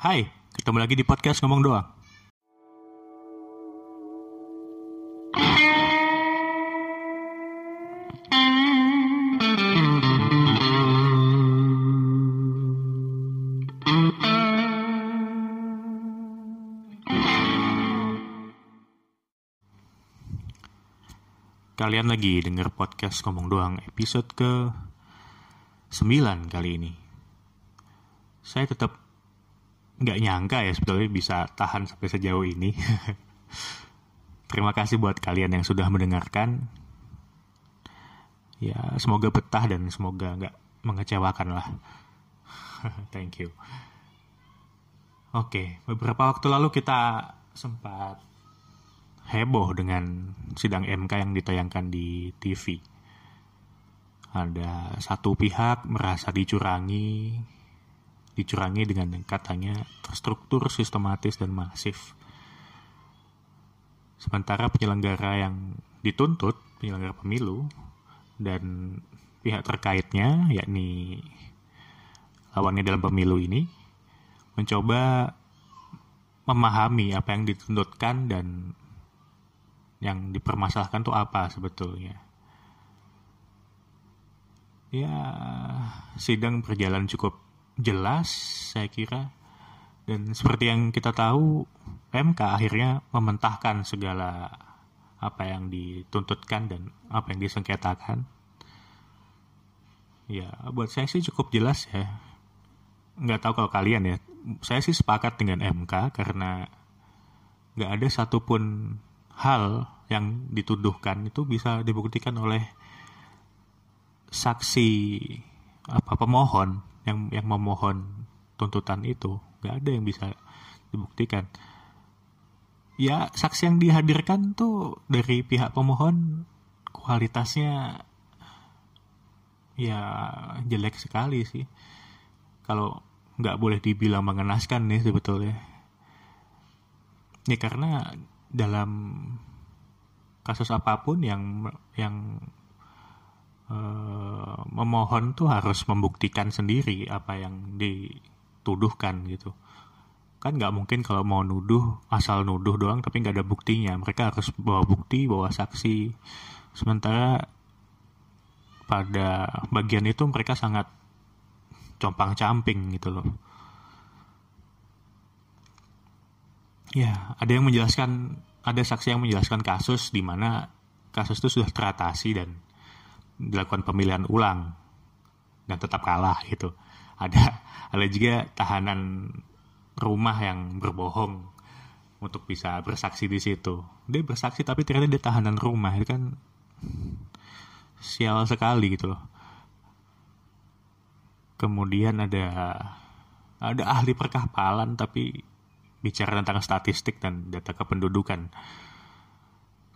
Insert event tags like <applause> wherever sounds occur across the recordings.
Hai, ketemu lagi di podcast ngomong doang. Kalian lagi denger podcast ngomong doang episode ke 9 kali ini. Saya tetap nggak nyangka ya sebetulnya bisa tahan sampai sejauh ini. <laughs> Terima kasih buat kalian yang sudah mendengarkan. Ya, semoga betah dan semoga nggak mengecewakan lah. <laughs> Thank you. Oke, beberapa waktu lalu kita sempat heboh dengan sidang MK yang ditayangkan di TV. Ada satu pihak merasa dicurangi, dicurangi dengan katanya terstruktur, sistematis, dan masif. Sementara penyelenggara yang dituntut, penyelenggara pemilu, dan pihak terkaitnya, yakni lawannya dalam pemilu ini, mencoba memahami apa yang dituntutkan dan yang dipermasalahkan tuh apa sebetulnya. Ya, sidang berjalan cukup jelas saya kira. Dan seperti yang kita tahu, MK akhirnya mementahkan segala apa yang dituntutkan dan apa yang disengketakan. Ya, buat saya sih cukup jelas ya. Nggak tahu kalau kalian ya. Saya sih sepakat dengan MK karena nggak ada satupun hal yang dituduhkan itu bisa dibuktikan oleh saksi apa pemohon yang yang memohon tuntutan itu. Nggak ada yang bisa dibuktikan. Ya saksi yang dihadirkan tuh dari pihak pemohon kualitasnya ya jelek sekali sih. Kalau nggak boleh dibilang mengenaskan nih sebetulnya. Ya karena dalam kasus apa pun yang yang uh, memohon tuh harus membuktikan sendiri apa yang dituduhkan gitu. Kan nggak mungkin kalau mau nuduh asal nuduh doang tapi nggak ada buktinya. Mereka harus bawa bukti bawa saksi. Sementara pada bagian itu mereka sangat compang camping gitu loh. Ya, ada yang menjelaskan, ada saksi yang menjelaskan kasus di mana kasus itu sudah teratasi dan dilakukan pemilihan ulang dan tetap kalah gitu. Ada ada juga tahanan rumah yang berbohong untuk bisa bersaksi di situ. Dia bersaksi tapi ternyata dia tahanan rumah itu kan sial sekali gitu loh. Kemudian ada ada ahli perkapalan tapi bicara tentang statistik dan data kependudukan.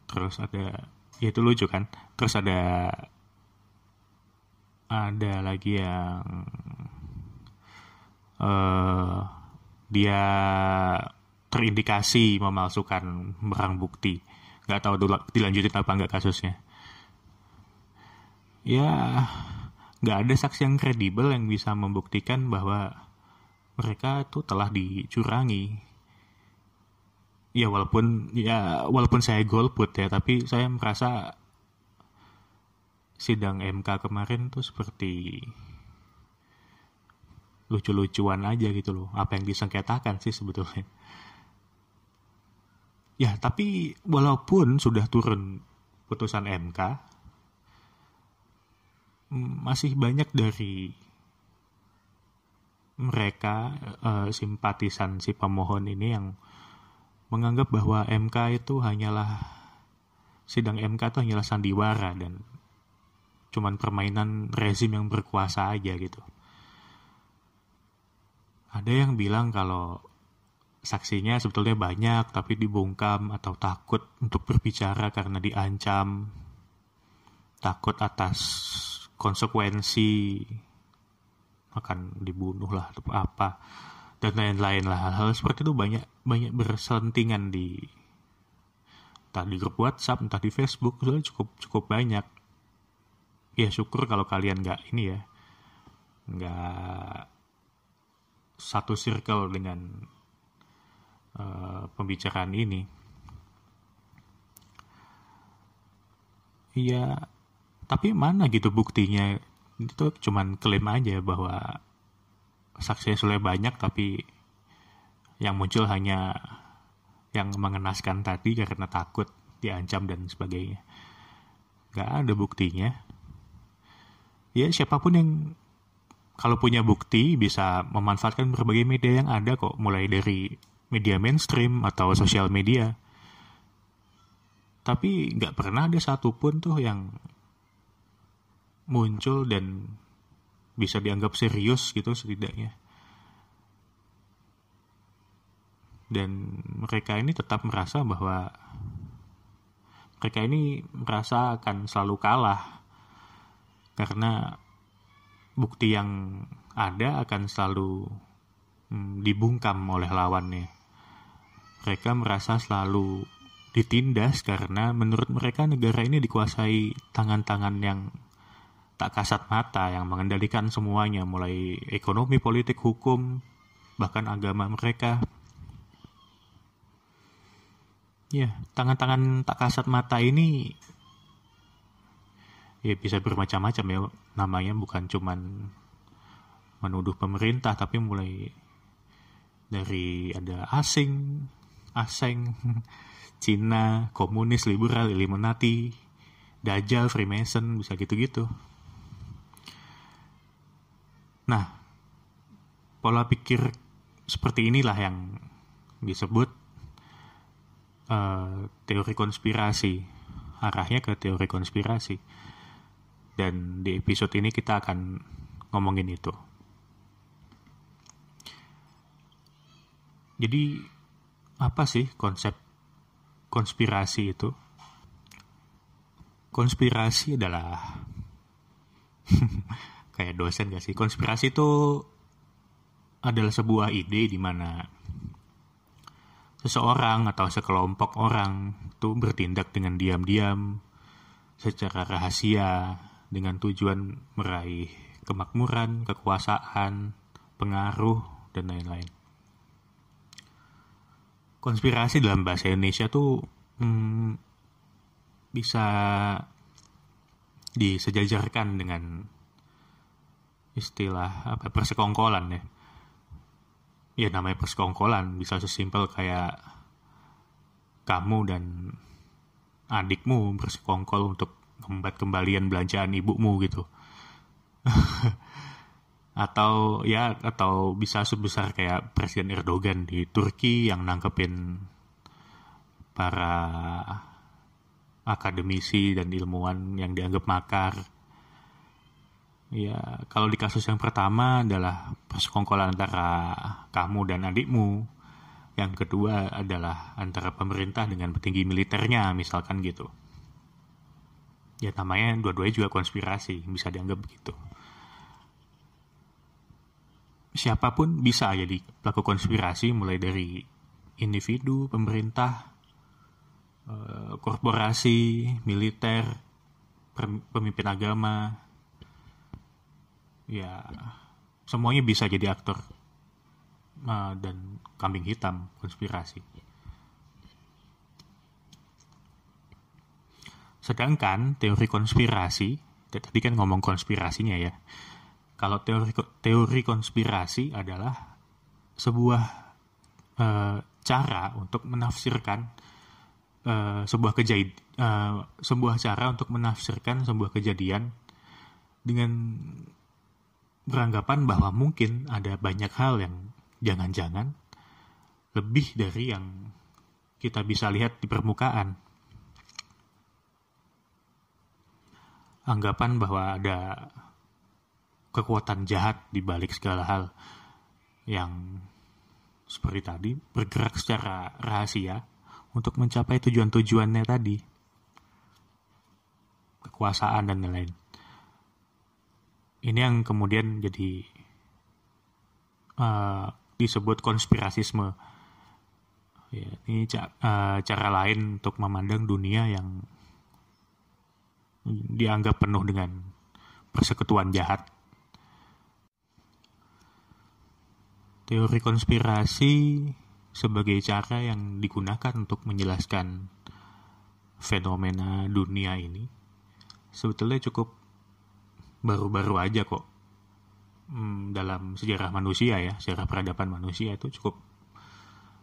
Terus ada ya itu lucu kan. Terus ada ada lagi yang uh, dia terindikasi memalsukan barang bukti. Nggak tahu dilanjutin apa nggak kasusnya. Ya, nggak ada saksi yang kredibel yang bisa membuktikan bahwa mereka itu telah dicurangi ya walaupun ya walaupun saya golput ya tapi saya merasa sidang MK kemarin tuh seperti lucu-lucuan aja gitu loh. Apa yang disengketakan sih sebetulnya. Ya tapi walaupun sudah turun putusan MK masih banyak dari mereka uh, simpatisan si pemohon ini yang menganggap bahwa MK itu hanyalah sidang MK itu hanyalah sandiwara dan cuman permainan rezim yang berkuasa aja gitu. Ada yang bilang kalau saksinya sebetulnya banyak tapi dibungkam atau takut untuk berbicara karena diancam, takut atas konsekuensi akan dibunuh lah atau apa dan lain-lain lah hal-hal seperti itu banyak banyak berselentingan di entah di grup WhatsApp entah di Facebook cukup cukup banyak ya syukur kalau kalian nggak ini ya nggak satu circle dengan uh, pembicaraan ini. Iya, tapi mana gitu buktinya? Itu cuman klaim aja bahwa saksi sudah banyak tapi yang muncul hanya yang mengenaskan tadi karena takut diancam dan sebagainya. Gak ada buktinya. Ya siapa pun yang kalau punya bukti bisa memanfaatkan berbagai media yang ada kok, mulai dari media mainstream atau sosial media. Tapi nggak pernah ada satupun tuh yang muncul dan bisa dianggap serius gitu setidaknya. Dan mereka ini tetap merasa bahwa mereka ini merasa akan selalu kalah karena bukti yang ada akan selalu hmm, dibungkam oleh lawannya. Mereka merasa selalu ditindas karena menurut mereka negara ini dikuasai tangan-tangan yang tak kasat mata yang mengendalikan semuanya mulai ekonomi, politik, hukum, bahkan agama mereka. Ya, tangan-tangan tak kasat mata ini ya bisa bermacam-macam ya namanya bukan cuman menuduh pemerintah tapi mulai dari ada asing, asing, <laughs> Cina, komunis, liberal, Illuminati, Dajjal, Freemason, bisa gitu-gitu. Nah, pola pikir seperti inilah yang disebut uh, teori konspirasi arahnya ke teori konspirasi dan di episode ini kita akan ngomongin itu. Jadi apa sih konsep konspirasi itu? Konspirasi adalah <laughs> kayak dosen gak sih? Konspirasi itu adalah sebuah ide di mana seseorang atau sekelompok orang itu bertindak dengan diam-diam secara rahasia dengan tujuan meraih kemakmuran, kekuasaan, pengaruh, dan lain-lain. Konspirasi dalam bahasa Indonesia tuh hmm, bisa disejajarkan dengan istilah apa persekongkolan ya ya namanya persekongkolan bisa sesimpel kayak kamu dan adikmu bersekongkol untuk membuat kembalian belanjaan ibumu gitu <laughs> atau ya atau bisa sebesar kayak Presiden Erdogan di Turki yang nangkepin para akademisi dan ilmuwan yang dianggap makar Ya, kalau di kasus yang pertama adalah persekongkolan antara kamu dan adikmu. Yang kedua adalah antara pemerintah dengan petinggi militernya, misalkan gitu. Ya namanya dua-duanya juga konspirasi, bisa dianggap begitu. Siapa pun bisa jadi pelaku konspirasi, mulai dari individu, pemerintah, eh, korporasi, militer, pemimpin agama, ya semuanya bisa jadi aktor uh, dan kambing hitam konspirasi. Sedangkan teori konspirasi, tadi kan ngomong konspirasinya ya. Kalau teori teori konspirasi adalah sebuah uh, cara untuk menafsirkan uh, sebuah kejadian, uh, sebuah cara untuk menafsirkan sebuah kejadian dengan beranggapan bahwa mungkin ada banyak hal yang jangan-jangan lebih dari yang kita bisa lihat di permukaan. Anggapan bahwa ada kekuatan jahat di balik segala hal yang seperti tadi bergerak secara rahasia untuk mencapai tujuan-tujuannya tadi. Kekuasaan dan lain-lain ini yang kemudian jadi uh, disebut konspirasisme ya, ini ca uh, cara lain untuk memandang dunia yang dianggap penuh dengan persekutuan jahat. Teori konspirasi sebagai cara yang digunakan untuk menjelaskan fenomena dunia ini sebetulnya cukup baru-baru aja kok. Hmm, dalam sejarah manusia ya sejarah peradaban manusia itu cukup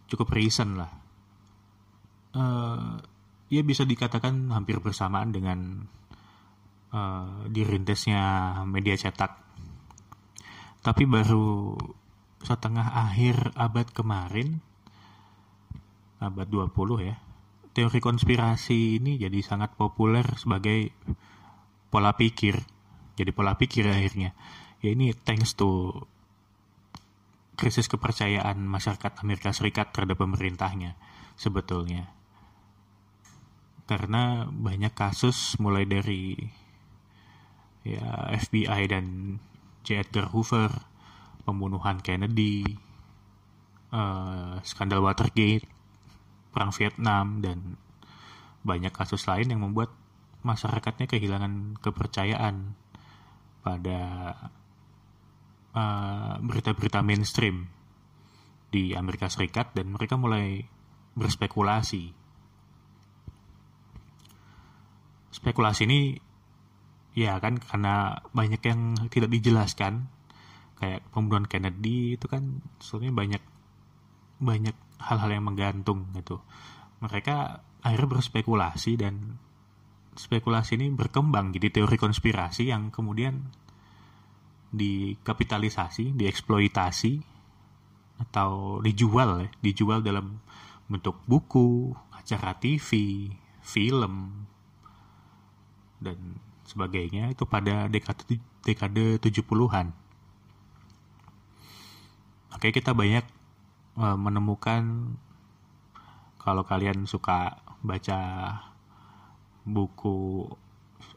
cukup recent lah. Uh, ya bisa dikatakan hampir bersamaan dengan uh, dirintisnya media cetak. Tapi baru setengah akhir abad kemarin abad 20 ya teori konspirasi ini jadi sangat populer sebagai pola pikir jadi pola pikir akhirnya. Ya ini thanks to krisis kepercayaan masyarakat Amerika Serikat terhadap pemerintahnya sebetulnya. Karena banyak kasus mulai dari ya FBI dan J. Edgar Hoover pembunuhan Kennedy uh, skandal Watergate perang Vietnam dan banyak kasus lain yang membuat masyarakatnya kehilangan kepercayaan pada Eh, berita-berita uh, mainstream di Amerika Serikat dan mereka mulai berspekulasi. Spekulasi ini ya kan karena banyak yang tidak dijelaskan kayak pembunuhan Kennedy itu kan sebenarnya banyak banyak hal-hal yang menggantung gitu. Mereka akhirnya berspekulasi dan spekulasi ini berkembang jadi teori konspirasi yang kemudian dikapitalisasi, dieksploitasi atau dijual ya, dijual dalam bentuk buku, acara TV, film dan sebagainya itu pada dekade dekade 70-an. Oke, kita banyak e, menemukan kalau kalian suka baca buku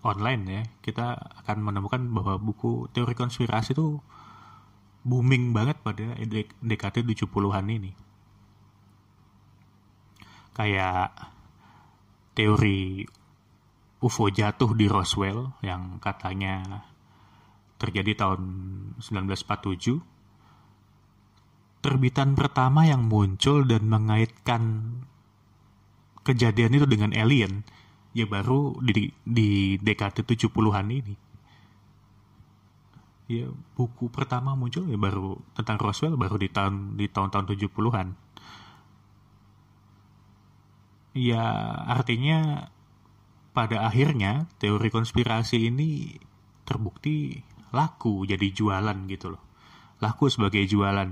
online ya, kita akan menemukan bahwa buku teori konspirasi itu booming banget pada dekade 70-an ini. Kayak teori UFO jatuh di Roswell yang katanya terjadi tahun 1947. Terbitan pertama yang muncul dan mengaitkan kejadian itu dengan alien ya baru di di dekade 70-an ini. Ya buku pertama muncul ya baru tentang Roswell baru di tahun di tahun-tahun 70-an. Ya artinya pada akhirnya teori konspirasi ini terbukti laku jadi jualan gitu loh. Laku sebagai jualan.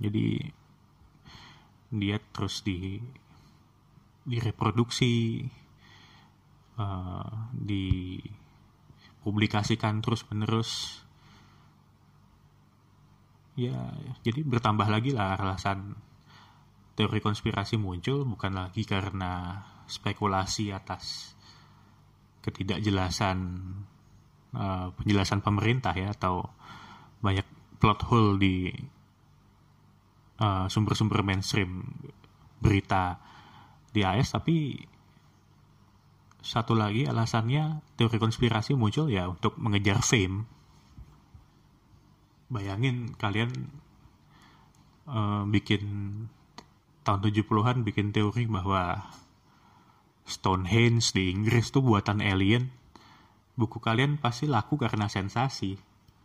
Jadi dia terus di direproduksi uh, dipublikasikan terus menerus ya jadi bertambah lagi lah alasan teori konspirasi muncul bukan lagi karena spekulasi atas ketidakjelasan uh, penjelasan pemerintah ya atau banyak plot hole di eh, sumber-sumber uh, mainstream berita di AS tapi satu lagi alasannya teori konspirasi muncul ya untuk mengejar fame. Bayangin kalian uh, bikin tahun 70-an bikin teori bahwa Stonehenge di Inggris tuh buatan alien. Buku kalian pasti laku karena sensasi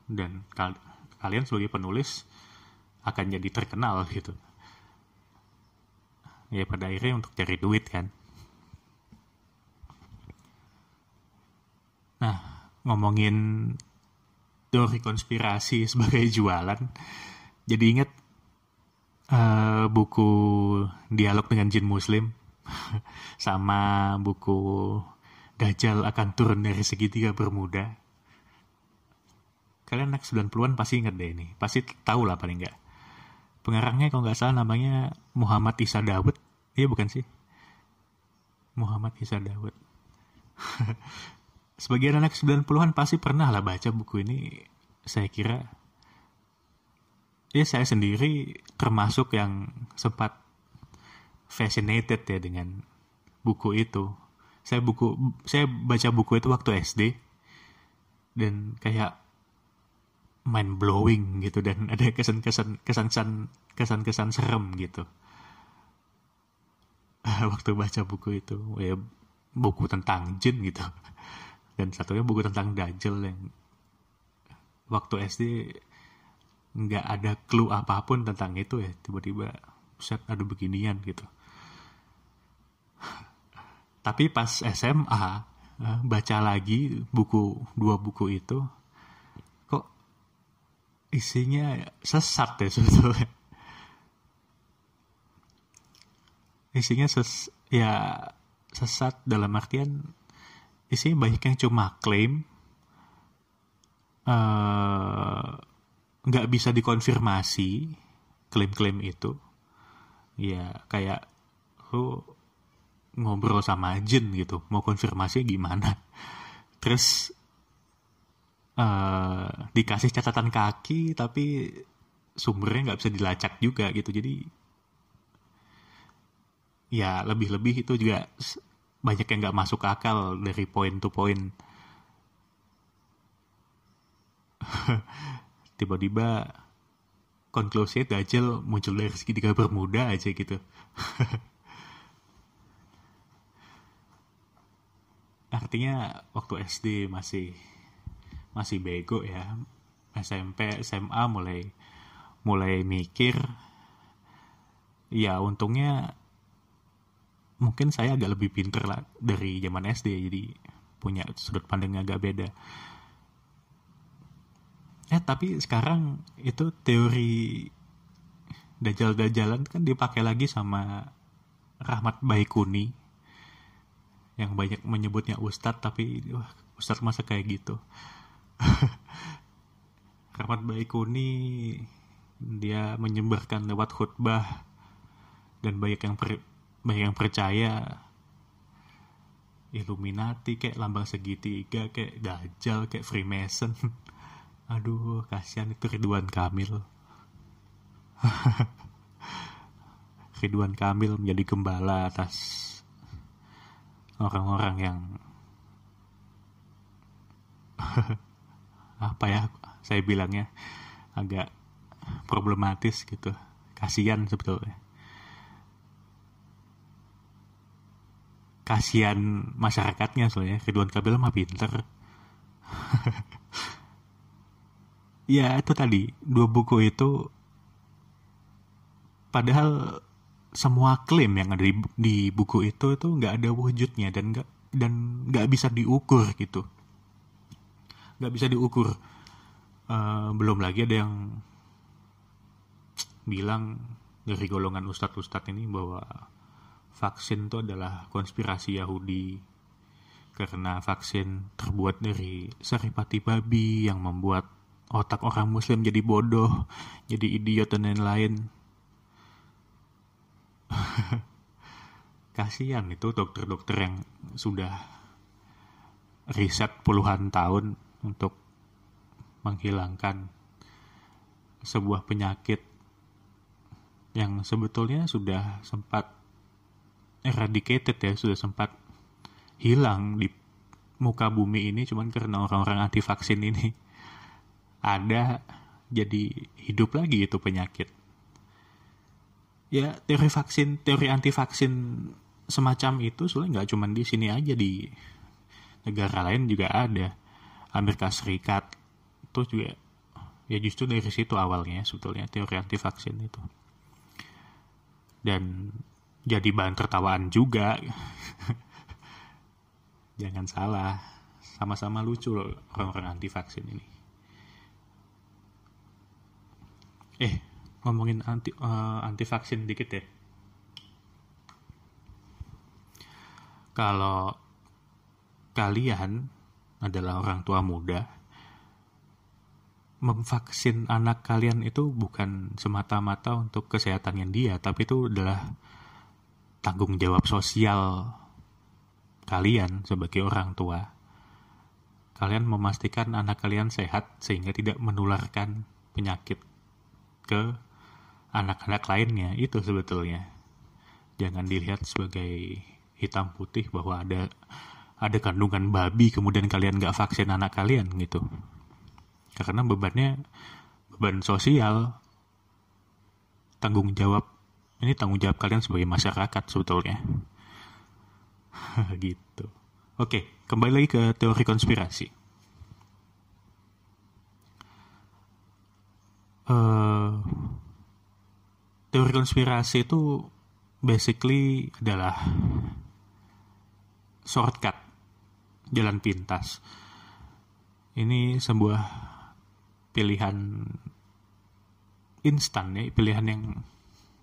dan kal kalian sebagai penulis akan jadi terkenal gitu. Ya pada akhirnya untuk cari duit kan. Nah, ngomongin teori konspirasi sebagai jualan, jadi ingat uh, buku Dialog dengan Jin Muslim <laughs> sama buku Dajjal akan turun dari segitiga bermuda. Kalian anak 90-an pasti ingat deh ini. Pasti tahu lah paling nggak. Pengarangnya kalau nggak salah namanya Muhammad Isa Dawud. Iya bukan sih? Muhammad Isa Dawud. <laughs> sebagian anak 90-an pasti pernah lah baca buku ini. Saya kira ya saya sendiri termasuk yang sempat fascinated ya dengan buku itu. Saya buku saya baca buku itu waktu SD dan kayak mind blowing gitu dan <laughs> ada kesan-kesan kesan-kesan kesan-kesan serem gitu. <laughs> Waktu baca buku itu ya buku tentang jin gitu. <laughs> Dan satunya buku tentang dajjal yang waktu SD nggak ada clue apa pun tentang itu ya. Tiba-tiba set ada beginian gitu tapi pas SMA eh, baca lagi buku dua buku itu kok isinya sesat ya sebetulnya. Isinya ses ya sesat dalam artian isinya banyak yang cuma klaim eh, nggak uh, bisa dikonfirmasi klaim-klaim itu. Ya kayak lu ngobrol sama jin gitu mau konfirmasi gimana. Terus uh, dikasih catatan kaki tapi sumbernya nggak bisa dilacak juga gitu. Jadi ya lebih-lebih itu juga banyak yang nggak masuk akal dari point to point. <laughs> Tiba-tiba konklusi Dajjal muncul dari segitiga bermuda aja gitu <laughs> artinya waktu SD masih masih bego ya. SMP SMA mulai mulai mikir. Ya untungnya mungkin saya agak lebih pinter lah dari zaman SD jadi punya sudut pandangnya agak beda. Ya tapi sekarang itu teori dajal-dajalan kan dipakai lagi sama Rahmat Baikuni yang banyak menyebutnya ustadz tapi wah, ustadz masa kayak gitu? <laughs> Rahmat Baikuni dia menyebarkan lewat khutbah dan banyak yang per, banyak yang percaya. Illuminati kayak lambang segitiga kayak Dajjal kayak Freemason. <laughs> Aduh kasihan itu Ridwan Kamil. <laughs> Ridwan Kamil menjadi gembala atas orang-orang yang <laughs> apa ya saya bilangnya agak problematis gitu. Kasihan sebetulnya. Kasihan masyarakatnya soalnya. Ridwan Kamil mah pinter. <laughs> Ya itu tadi. Dua buku itu padahal semua klaim yang ada di, di buku itu itu nggak ada wujudnya dan nggak dan nggak bisa diukur gitu. Nggak bisa diukur. Uh, belum lagi ada yang bilang dari golongan ustadz-ustadz ini bahwa vaksin itu adalah konspirasi Yahudi. Karena vaksin terbuat dari saripati babi yang membuat otak orang muslim jadi bodoh jadi idiot dan lain-lain <laughs> kasihan itu dokter-dokter yang sudah riset puluhan tahun untuk menghilangkan sebuah penyakit yang sebetulnya sudah sempat eradicated ya sudah sempat hilang di muka bumi ini cuman karena orang-orang anti vaksin ini. <laughs> Ada jadi hidup lagi itu penyakit ya teori vaksin teori anti vaksin semacam itu soalnya nggak cuma di sini aja di negara lain juga ada. Amerika Serikat itu juga ya justru dari situ awalnya sebetulnya teori anti vaksin itu. Dan jadi bahan tertawaan juga. <laughs> Jangan salah sama-sama lucu loh orang-orang anti vaksin ini. Eh ngomongin anti uh, anti vaksin dikit ya. Kalau kalian adalah orang tua muda, memvaksin anak kalian itu bukan semata-mata untuk kesehatannya dia, tapi itu adalah tanggung jawab sosial kalian sebagai orang tua. Kalian memastikan anak kalian sehat sehingga tidak menularkan penyakit ke anak-anak lainnya itu sebetulnya. Jangan dilihat sebagai hitam putih bahwa ada ada kandungan babi kemudian kalian nggak vaksin anak kalian gitu. Karena bebannya beban sosial tanggung jawab ini tanggung jawab kalian sebagai masyarakat sebetulnya. <laughs> Gitu. Oke kembali lagi ke teori konspirasi. Uh, teori konspirasi itu basically adalah shortcut jalan pintas. Ini sebuah pilihan instan ya pilihan yang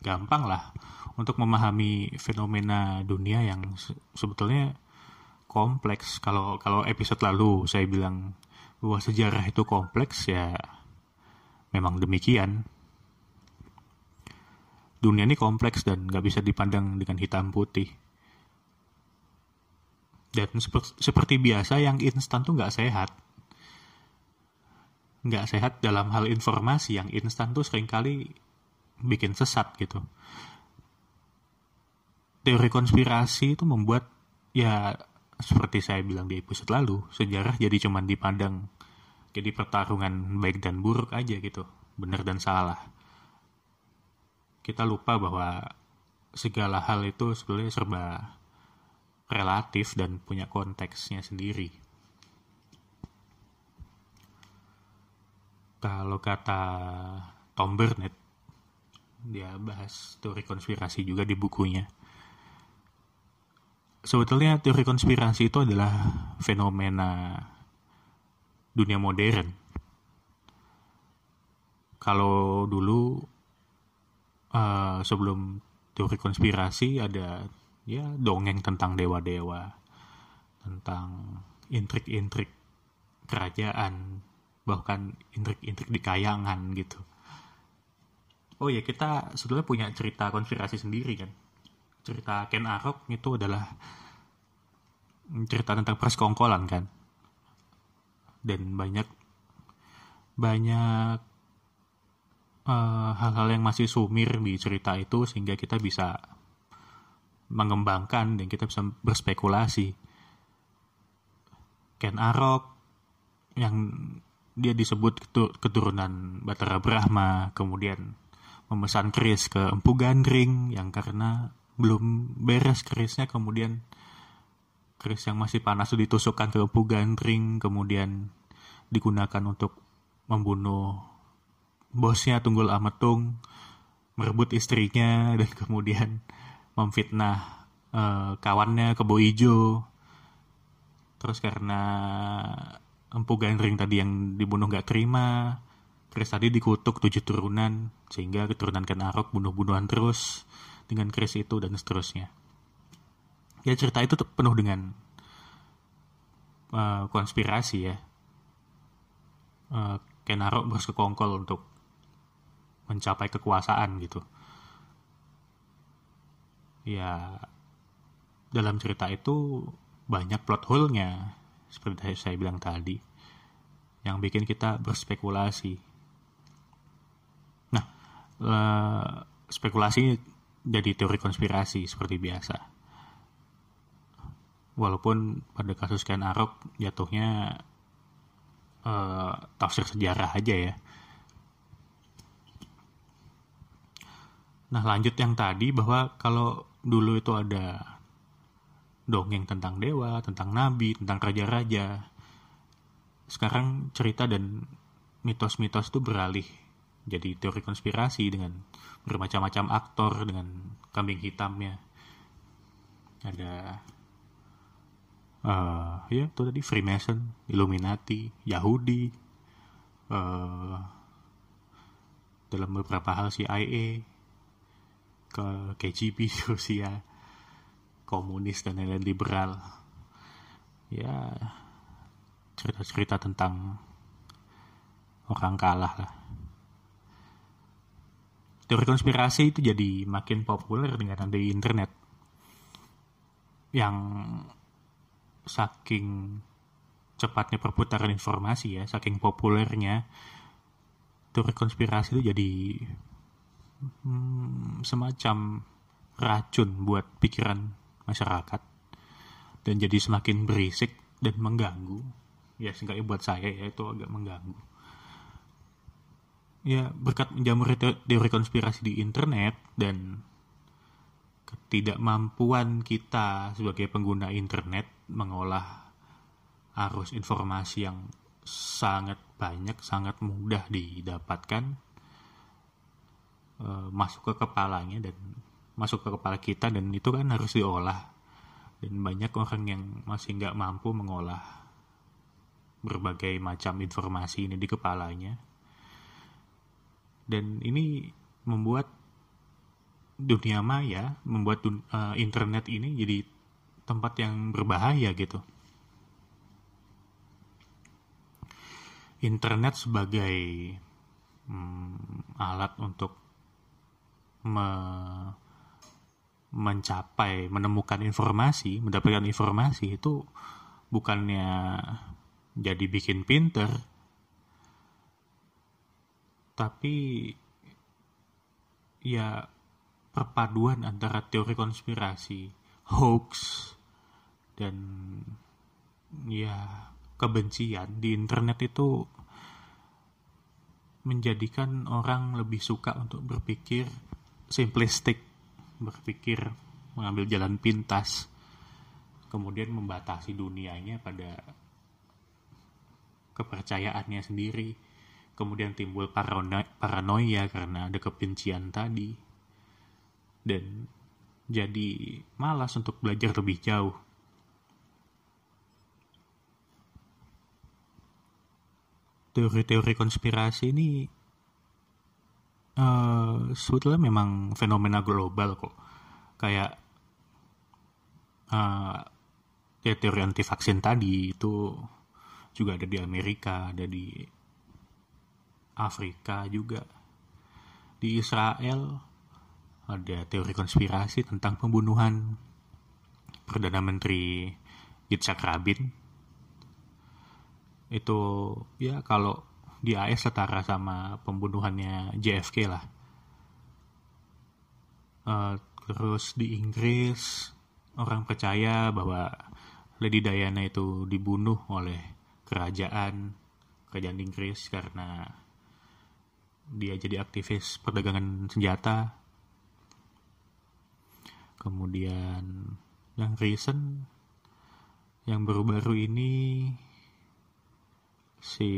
gampang lah untuk memahami fenomena dunia yang se sebetulnya kompleks. Kalau kalau episode lalu saya bilang bahwa sejarah itu kompleks ya memang demikian dunia ini kompleks dan nggak bisa dipandang dengan hitam putih dan seperti biasa yang instan tuh nggak sehat nggak sehat dalam hal informasi yang instan tuh sering kali bikin sesat gitu. Teori konspirasi itu membuat ya seperti saya bilang di episode lalu, sejarah jadi cuman dipandang jadi pertarungan baik dan buruk aja gitu, benar dan salah. Kita lupa bahwa segala hal itu sebenarnya serba relatif dan punya konteksnya sendiri. kalau kata Tom Burnett dia bahas teori konspirasi juga di bukunya sebetulnya teori konspirasi itu adalah fenomena dunia modern kalau dulu uh, sebelum teori konspirasi ada ya dongeng tentang dewa-dewa tentang intrik-intrik kerajaan bahkan intrik-intrik di kayangan gitu. Oh ya kita sebetulnya punya cerita konspirasi sendiri kan. Cerita Ken Arok itu adalah cerita tentang persekongkolan kan. Dan banyak banyak hal-hal uh, yang masih sumir di cerita itu sehingga kita bisa mengembangkan dan kita bisa berspekulasi. Ken Arok yang dia disebut keturunan Batara Brahma, kemudian memesan keris ke Empu Gandring yang karena belum beres kerisnya kemudian keris yang masih panas itu ditusukkan ke Empu Gandring kemudian digunakan untuk membunuh bosnya Tunggul Ametung merebut istrinya dan kemudian memfitnah uh, kawannya Kebo Ijo terus karena Empu Gandring tadi yang dibunuh gak terima, Chris tadi dikutuk tujuh turunan, sehingga keturunan Ken Arok bunuh-bunuhan terus dengan Chris itu dan seterusnya. Ya cerita itu penuh dengan uh, konspirasi ya. Uh, Ken Arok bersekongkol untuk mencapai kekuasaan gitu. Ya dalam cerita itu banyak plot hole-nya seperti saya bilang tadi yang bikin kita berspekulasi. Nah, uh, spekulasi jadi teori konspirasi seperti biasa. Walaupun pada kasus Ken Arok jatuhnya uh, tafsir sejarah aja ya. Nah lanjut yang tadi bahwa kalau dulu itu ada dongeng tentang dewa, tentang nabi, tentang raja-raja. Sekarang cerita dan mitos-mitos itu beralih jadi teori konspirasi dengan bermacam-macam aktor dengan kambing hitamnya. Ada uh, ya itu tadi Freemason, Illuminati, Yahudi, uh, dalam beberapa hal CIA, ke KGB Rusia <laughs> komunis dan lain-lain liberal. Ya cerita-cerita tentang orang kalah lah. Teori konspirasi itu jadi makin populer dengan ada internet. Yang saking cepatnya perputaran informasi ya saking populernya teori konspirasi itu jadi hmm, semacam racun buat pikiran masyarakat dan jadi semakin berisik dan mengganggu. Ya seenggaknya buat saya ya itu agak mengganggu. Ya berkat menjamur teori konspirasi di internet dan ketidakmampuan kita sebagai pengguna internet mengolah arus informasi yang sangat banyak, sangat mudah didapatkan e, masuk ke kepalanya dan masuk ke kepala kita dan itu kan harus diolah. Dan banyak orang yang masih nggak mampu mengolah berbagai macam informasi ini di kepalanya. Dan ini membuat dunia maya membuat dun uh, internet ini jadi tempat yang berbahaya gitu. Internet sebagai hmm, alat untuk me mencapai menemukan informasi mendapatkan informasi itu bukannya jadi bikin pinter tapi ya perpaduan antara teori konspirasi hoax dan ya kebencian di internet itu menjadikan orang lebih suka untuk berpikir simplistik berpikir mengambil jalan pintas kemudian membatasi dunianya pada kepercayaannya sendiri kemudian timbul paranoia, paranoia karena ada kebencian tadi dan jadi malas untuk belajar lebih jauh. Teori-teori konspirasi ini uh, sebetulnya memang fenomena global kok. Kayak uh, ya teori anti vaksin tadi itu juga ada di Amerika ada di Afrika juga. Di Israel ada teori konspirasi tentang pembunuhan Perdana Menteri Yitzhak Rabin. Itu ya kalau di AS setara sama pembunuhannya JFK lah. Uh, terus di Inggris orang percaya bahwa Lady Diana itu dibunuh oleh kerajaan kerajaan Inggris karena dia jadi aktivis perdagangan senjata. Kemudian yang recent yang baru-baru ini si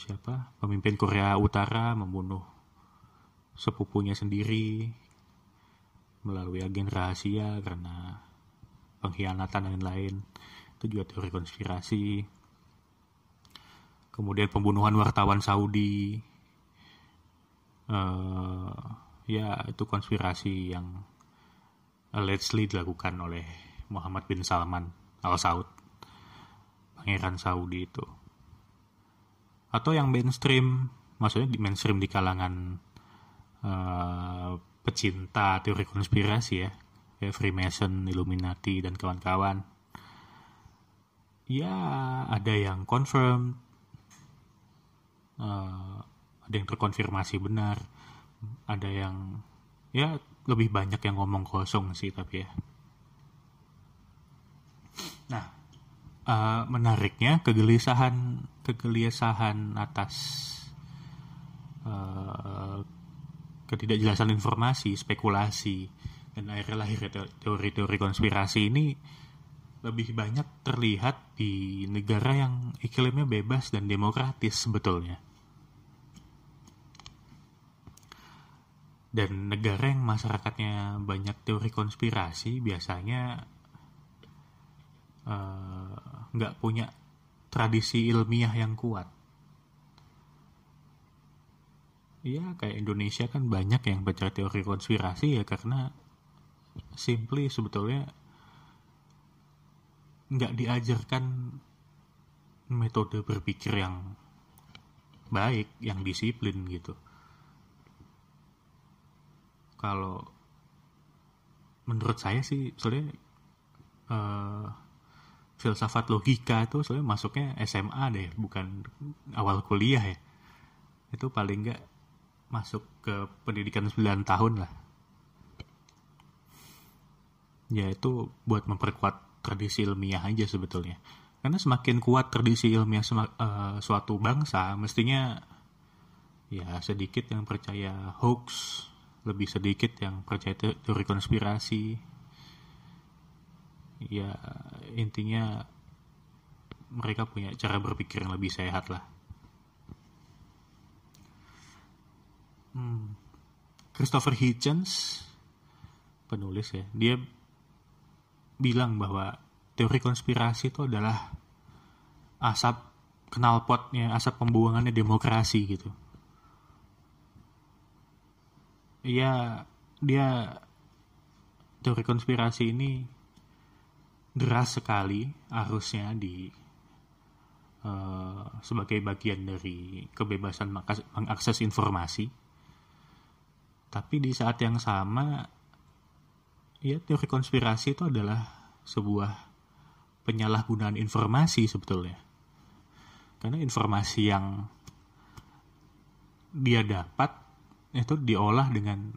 siapa? Pemimpin Korea Utara membunuh sepupunya sendiri melalui agen rahasia karena pengkhianatan dan lain-lain. Itu juga teori konspirasi. Kemudian pembunuhan wartawan Saudi. Uh, ya itu konspirasi yang allegedly dilakukan oleh Muhammad bin Salman Al Saud pangeran Saudi itu atau yang mainstream maksudnya di mainstream di kalangan uh, pecinta teori konspirasi ya. Kayak Freemason, Illuminati dan kawan-kawan. Ya ada yang confirm uh, ada yang terkonfirmasi benar. Ada yang ya lebih banyak yang ngomong kosong sih tapi ya. Nah uh, menariknya kegelisahan kegelisahan atas uh, ketidakjelasan informasi, spekulasi, dan akhirnya lahir teori-teori konspirasi ini lebih banyak terlihat di negara yang iklimnya bebas dan demokratis sebetulnya. Dan negara yang masyarakatnya banyak teori konspirasi biasanya uh, nggak punya tradisi ilmiah yang kuat. Iya, kayak Indonesia kan banyak yang baca teori konspirasi ya karena simply sebetulnya nggak diajarkan metode berpikir yang baik, yang disiplin gitu. Kalau menurut saya sih, soalnya uh, filsafat logika itu soalnya masuknya SMA deh bukan awal kuliah ya. Itu paling nggak masuk ke pendidikan 9 tahun lah. Ya itu buat memperkuat tradisi ilmiah aja sebetulnya. Karena semakin kuat tradisi ilmiah uh, suatu bangsa mestinya ya sedikit yang percaya hoax lebih sedikit yang percaya teori konspirasi ya intinya mereka punya cara berpikir yang lebih sehat lah hmm. Christopher Hitchens penulis ya dia bilang bahwa teori konspirasi itu adalah asap knalpotnya asap pembuangannya demokrasi gitu Iya, dia teori konspirasi ini deras sekali arusnya di uh, sebagai bagian dari kebebasan mengakses informasi. Tapi di saat yang sama, ya teori konspirasi itu adalah sebuah penyalahgunaan informasi sebetulnya. Karena informasi yang dia dapat itu diolah dengan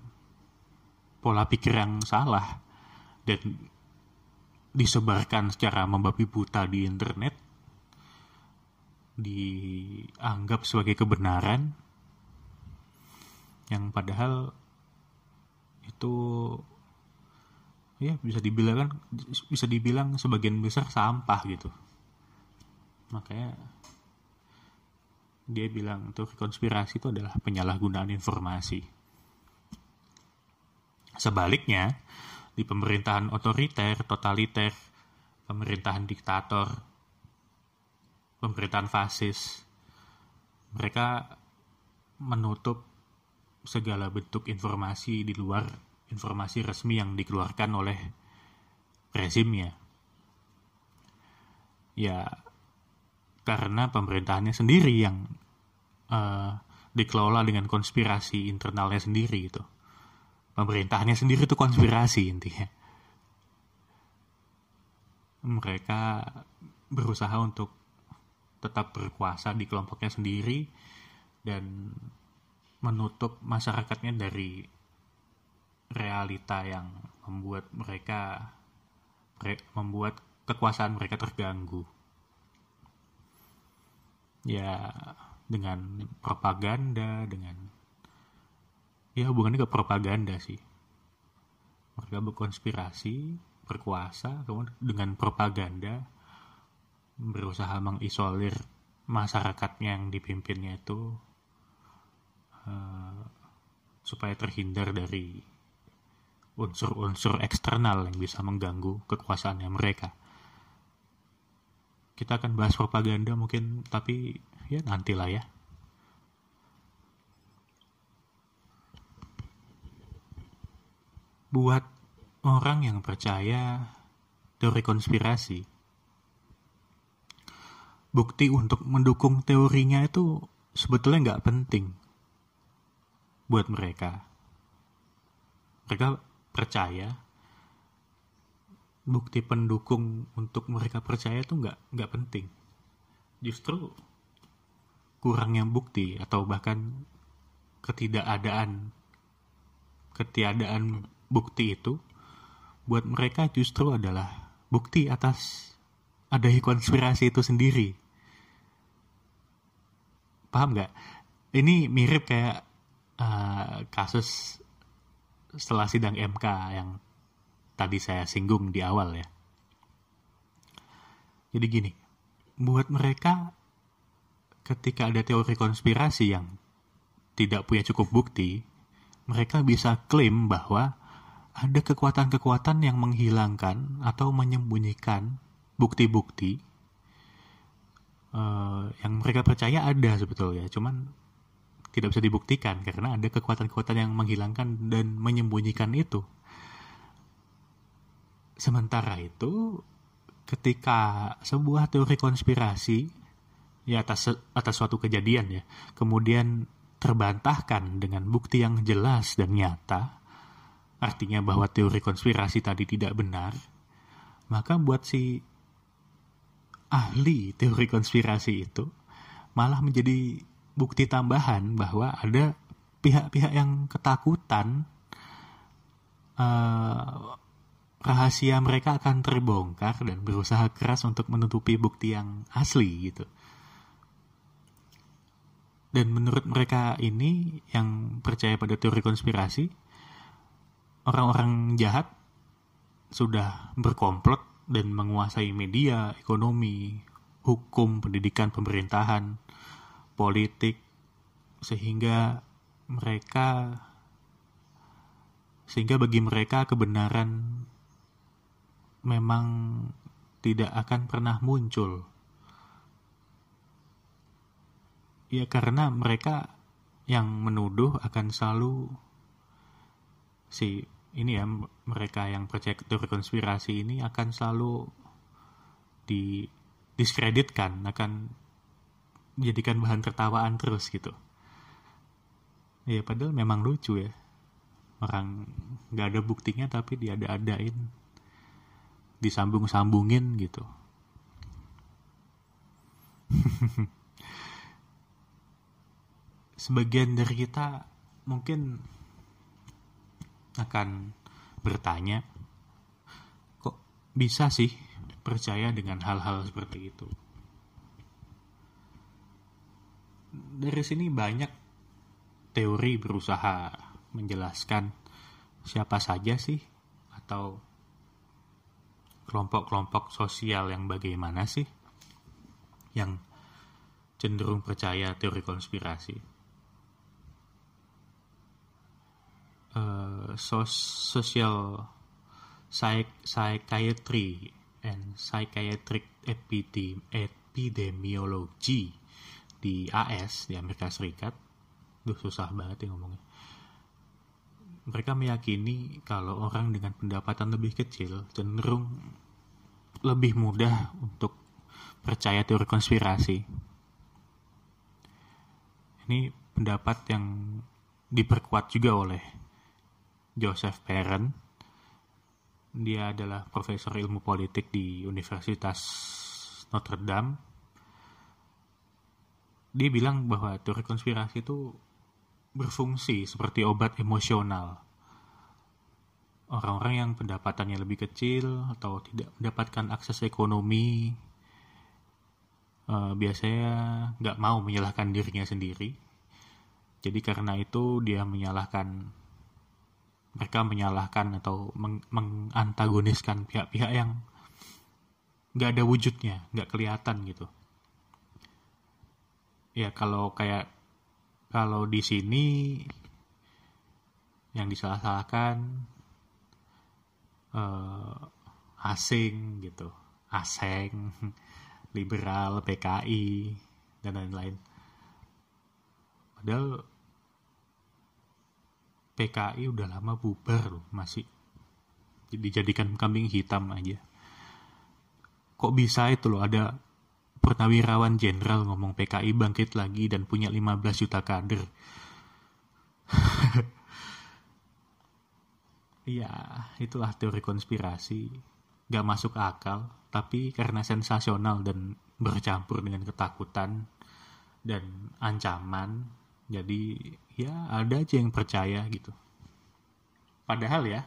pola pikir yang salah dan disebarkan secara membabi buta di internet dianggap sebagai kebenaran yang padahal itu ya bisa dibilang bisa dibilang sebagian besar sampah gitu makanya dia bilang tuh konspirasi itu adalah penyalahgunaan informasi. Sebaliknya, di pemerintahan otoriter, totaliter, pemerintahan diktator, pemerintahan fasis, mereka menutup segala bentuk informasi di luar informasi resmi yang dikeluarkan oleh rezimnya. Ya, karena pemerintahannya sendiri yang uh, dikelola dengan konspirasi internalnya sendiri itu pemerintahannya sendiri itu konspirasi intinya. Mereka berusaha untuk tetap berkuasa di kelompoknya sendiri dan menutup masyarakatnya dari realita yang membuat mereka membuat kekuasaan mereka terganggu. Ya dengan propaganda dengan ya hubungannya ke propaganda sih. Mereka berkonspirasi berkuasa kemudian dengan propaganda berusaha mengisolir masyarakatnya yang dipimpinnya itu uh, supaya terhindar dari unsur-unsur eksternal yang bisa mengganggu kekuasaannya mereka. Kita akan bahas propaganda mungkin tapi ya nantilah ya buat orang yang percaya teori konspirasi. Bukti untuk mendukung teorinya itu sebetulnya nggak penting buat mereka. Mereka percaya bukti pendukung untuk mereka percaya itu nggak nggak penting. Justru kurangnya bukti atau bahkan ketidakadaan ketiadaan bukti itu buat mereka justru adalah bukti atas adanya konspirasi itu sendiri paham nggak ini mirip kayak uh, kasus setelah sidang MK yang tadi saya singgung di awal ya. Jadi gini, buat mereka ketika ada teori konspirasi yang tidak punya cukup bukti, mereka bisa klaim bahwa ada kekuatan-kekuatan yang menghilangkan atau menyembunyikan bukti-bukti uh, yang mereka percaya ada sebetulnya, cuman tidak bisa dibuktikan karena ada kekuatan-kekuatan yang menghilangkan dan menyembunyikan itu. Sementara itu, ketika sebuah teori konspirasi ya atas atas suatu kejadian ya, kemudian terbantahkan dengan bukti yang jelas dan nyata, artinya bahwa teori konspirasi tadi tidak benar, maka buat si ahli teori konspirasi itu malah menjadi bukti tambahan bahwa ada pihak-pihak yang ketakutan uh, rahasia mereka akan terbongkar dan berusaha keras untuk menutupi bukti yang asli gitu. dan menurut mereka ini yang percaya pada teori konspirasi orang-orang jahat sudah berkomplot dan menguasai media, ekonomi, hukum, pendidikan, pemerintahan, politik sehingga mereka sehingga bagi mereka kebenaran memang tidak akan pernah muncul. Ya karena mereka yang menuduh akan selalu si ini ya mereka yang percaya teori konspirasi ini akan selalu di diskreditkan akan dijadikan bahan tertawaan terus gitu. Ya padahal memang lucu ya. Orang nggak ada buktinya tapi dia ada adain disambung sambungin gitu. <laughs> Sebagian dari kita mungkin akan bertanya kok bisa sih percaya dengan hal-hal seperti itu dari sini banyak teori berusaha menjelaskan siapa saja sih atau kelompok-kelompok sosial yang bagaimana sih yang cenderung percaya teori konspirasi. Uh, social psychiatry and psychiatric epidem epidemiology di AS di Amerika Serikat. Duh susah banget ya ngomongnya mereka meyakini kalau orang dengan pendapatan lebih kecil cenderung lebih mudah untuk percaya teori konspirasi. Ini pendapat yang diperkuat juga oleh Joseph Perren. Dia adalah profesor ilmu politik di Universitas Notre Dame. Dia bilang bahwa teori konspirasi itu berfungsi seperti obat emosional. Orang-orang yang pendapatannya lebih kecil atau tidak mendapatkan akses ekonomi uh, biasanya nggak mau menyalahkan dirinya sendiri. Jadi karena itu dia menyalahkan mereka menyalahkan atau meng mengantagoniskan pihak-pihak yang nggak ada wujudnya, nggak kelihatan gitu. Ya kalau kayak kalau di sini yang disalah-salahkan uh, asing gitu, asing, <laughs> liberal, PKI dan lain-lain. Padahal PKI udah lama bubar loh, masih dijadikan kambing hitam aja. Kok bisa itu loh ada Purnawirawan Jenderal ngomong PKI bangkit lagi dan punya 15 juta kader. <laughs> Iya, itulah teori konspirasi. Gak masuk akal, tapi karena sensasional dan bercampur dengan ketakutan dan ancaman, jadi ya ada aja yang percaya gitu. Padahal ya,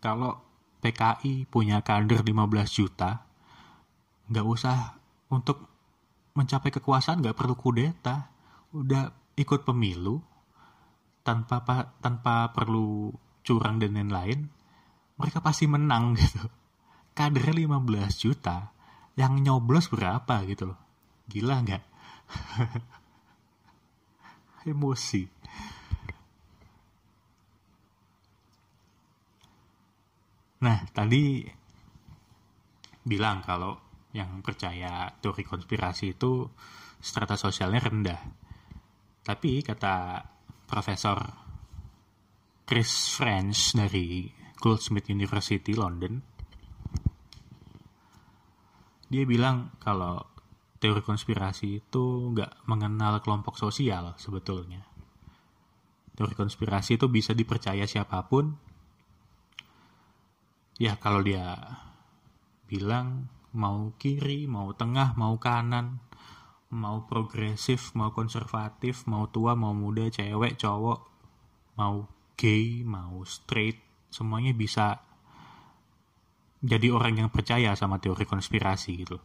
kalau PKI punya kader 15 juta, nggak usah untuk mencapai kekuasaan nggak perlu kudeta. Udah ikut pemilu tanpa tanpa perlu curang dan lain-lain mereka pasti menang <laughs> gitu. Kadernya 15 juta yang nyoblos berapa gitu loh? Gila nggak? <laughs> Emosi nah tadi bilang kalau yang percaya teori konspirasi itu strata sosialnya rendah. Tapi kata Profesor Chris French dari Goldsmith University London, dia bilang kalau teori konspirasi itu nggak mengenal kelompok sosial sebetulnya. Teori konspirasi itu bisa dipercaya siapa pun. Ya kalau dia bilang mau kiri, mau tengah, mau kanan, mau progresif, mau konservatif, mau tua, mau muda, cewek, cowok, mau gay, mau straight, semuanya bisa jadi orang yang percaya sama teori konspirasi gitu.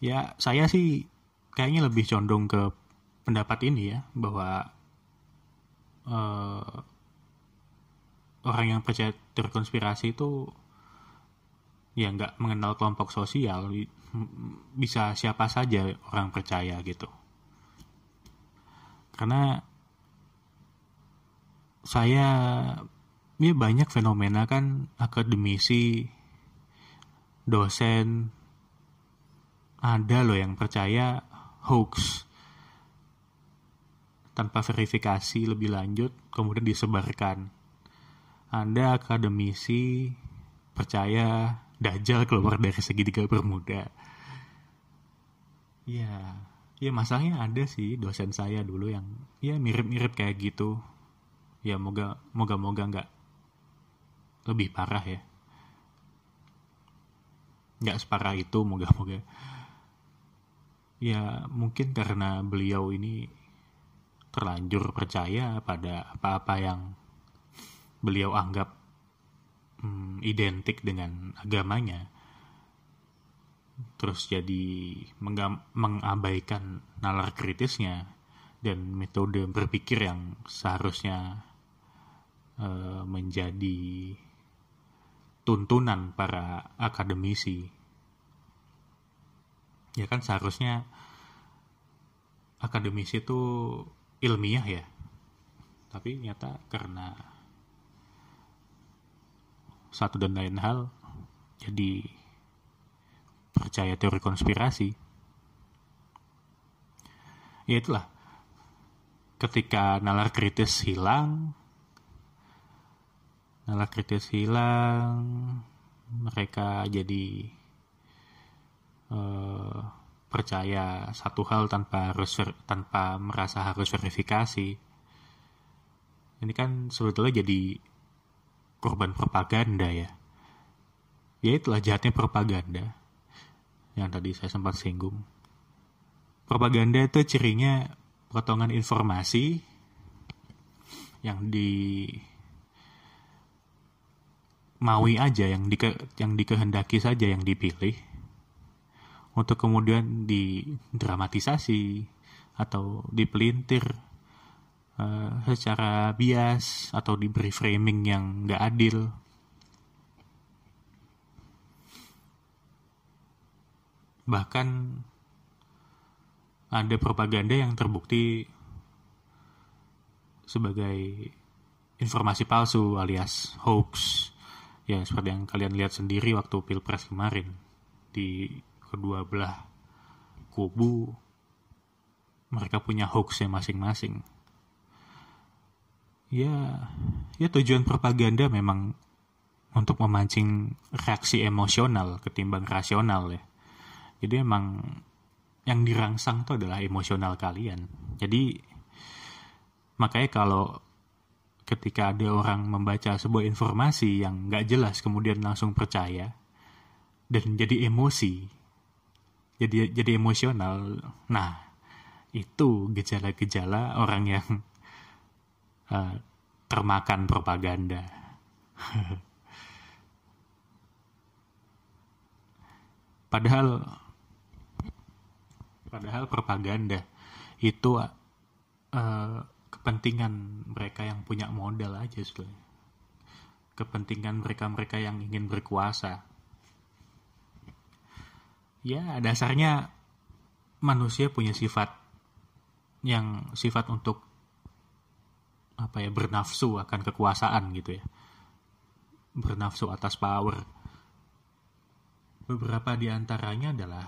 Ya, saya sih kayaknya lebih condong ke pendapat ini ya bahwa uh, orang yang percaya teori konspirasi itu ya nggak mengenal kelompok sosial. Bisa siapa saja orang percaya gitu. Karena saya ya banyak fenomena kan akademisi dosen ada loh yang percaya hoax. Tanpa verifikasi lebih lanjut kemudian disebarkan ada akademisi percaya Dajjal keluar dari segitiga bermuda. Ya ya masalahnya ada sih dosen saya dulu yang ya mirip-mirip kayak gitu. Ya moga moga moga nggak lebih parah ya. Nggak separah itu moga moga ya mungkin karena beliau ini terlanjur percaya pada apa-apa yang beliau anggap hmm, identik dengan agamanya terus jadi mengabaikan nalar kritisnya dan metode berpikir yang seharusnya Eh, menjadi tuntunan para akademisi. Ya kan seharusnya akademisi itu ilmiah ya. Tapi nyata karena satu dan lain hal jadi percaya teori konspirasi. Ya itulah. Ketika nalar kritis hilang, nalar kritis hilang mereka jadi uh, percaya satu hal tanpa harus tanpa merasa harus verifikasi ini kan sebetulnya jadi korban propaganda ya. Ya itulah jahatnya propaganda yang tadi saya sempat singgung. Propaganda itu cirinya potongan informasi yang di maui aja yang di yang dikehendaki saja yang dipilih untuk kemudian didramatisasi atau dipelintir uh, secara bias atau diberi framing yang nggak adil. Bahkan ada propaganda yang terbukti sebagai informasi palsu alias hoax ya seperti yang kalian lihat sendiri waktu pilpres kemarin di kedua belah kubu mereka punya hoaxnya masing-masing ya ya tujuan propaganda memang untuk memancing reaksi emosional ketimbang rasional ya. Jadi emang yang dirangsang itu adalah emosional kalian. Jadi makanya kalau ketika ada orang membaca sebuah informasi yang nggak jelas kemudian langsung percaya dan jadi emosi jadi jadi emosional nah itu gejala-gejala orang yang uh, termakan propaganda. <laughs> Padahal padahal propaganda itu uh, kepentingan mereka yang punya modal aja sebetulnya kepentingan mereka-mereka yang ingin berkuasa. Ya dasarnya manusia punya sifat yang sifat untuk apa ya bernafsu akan kekuasaan gitu ya. Bernafsu atas power. Beberapa di antaranya adalah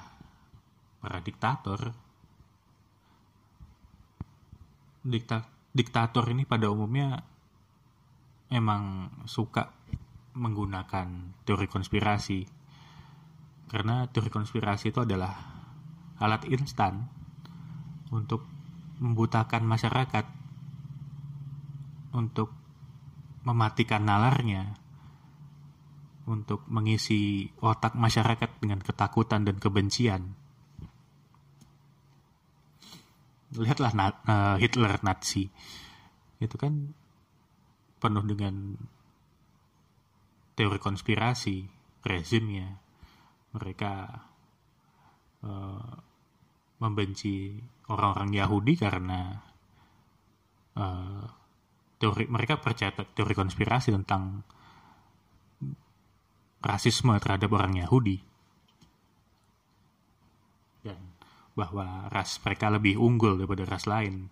para diktator. Diktat diktator ini pada umumnya emang suka menggunakan teori konspirasi. Karena teori konspirasi itu adalah alat instan untuk membutakan masyarakat untuk mematikan nalarnya untuk mengisi otak masyarakat dengan ketakutan dan kebencian. Lihatlah uh, Hitler Nazi. Itu kan penuh dengan teori konspirasi rezimnya. Mereka uh, membenci orang-orang Yahudi karena uh, teori mereka percaya teori konspirasi tentang rasisme terhadap orang Yahudi dan bahwa ras mereka lebih unggul daripada ras lain.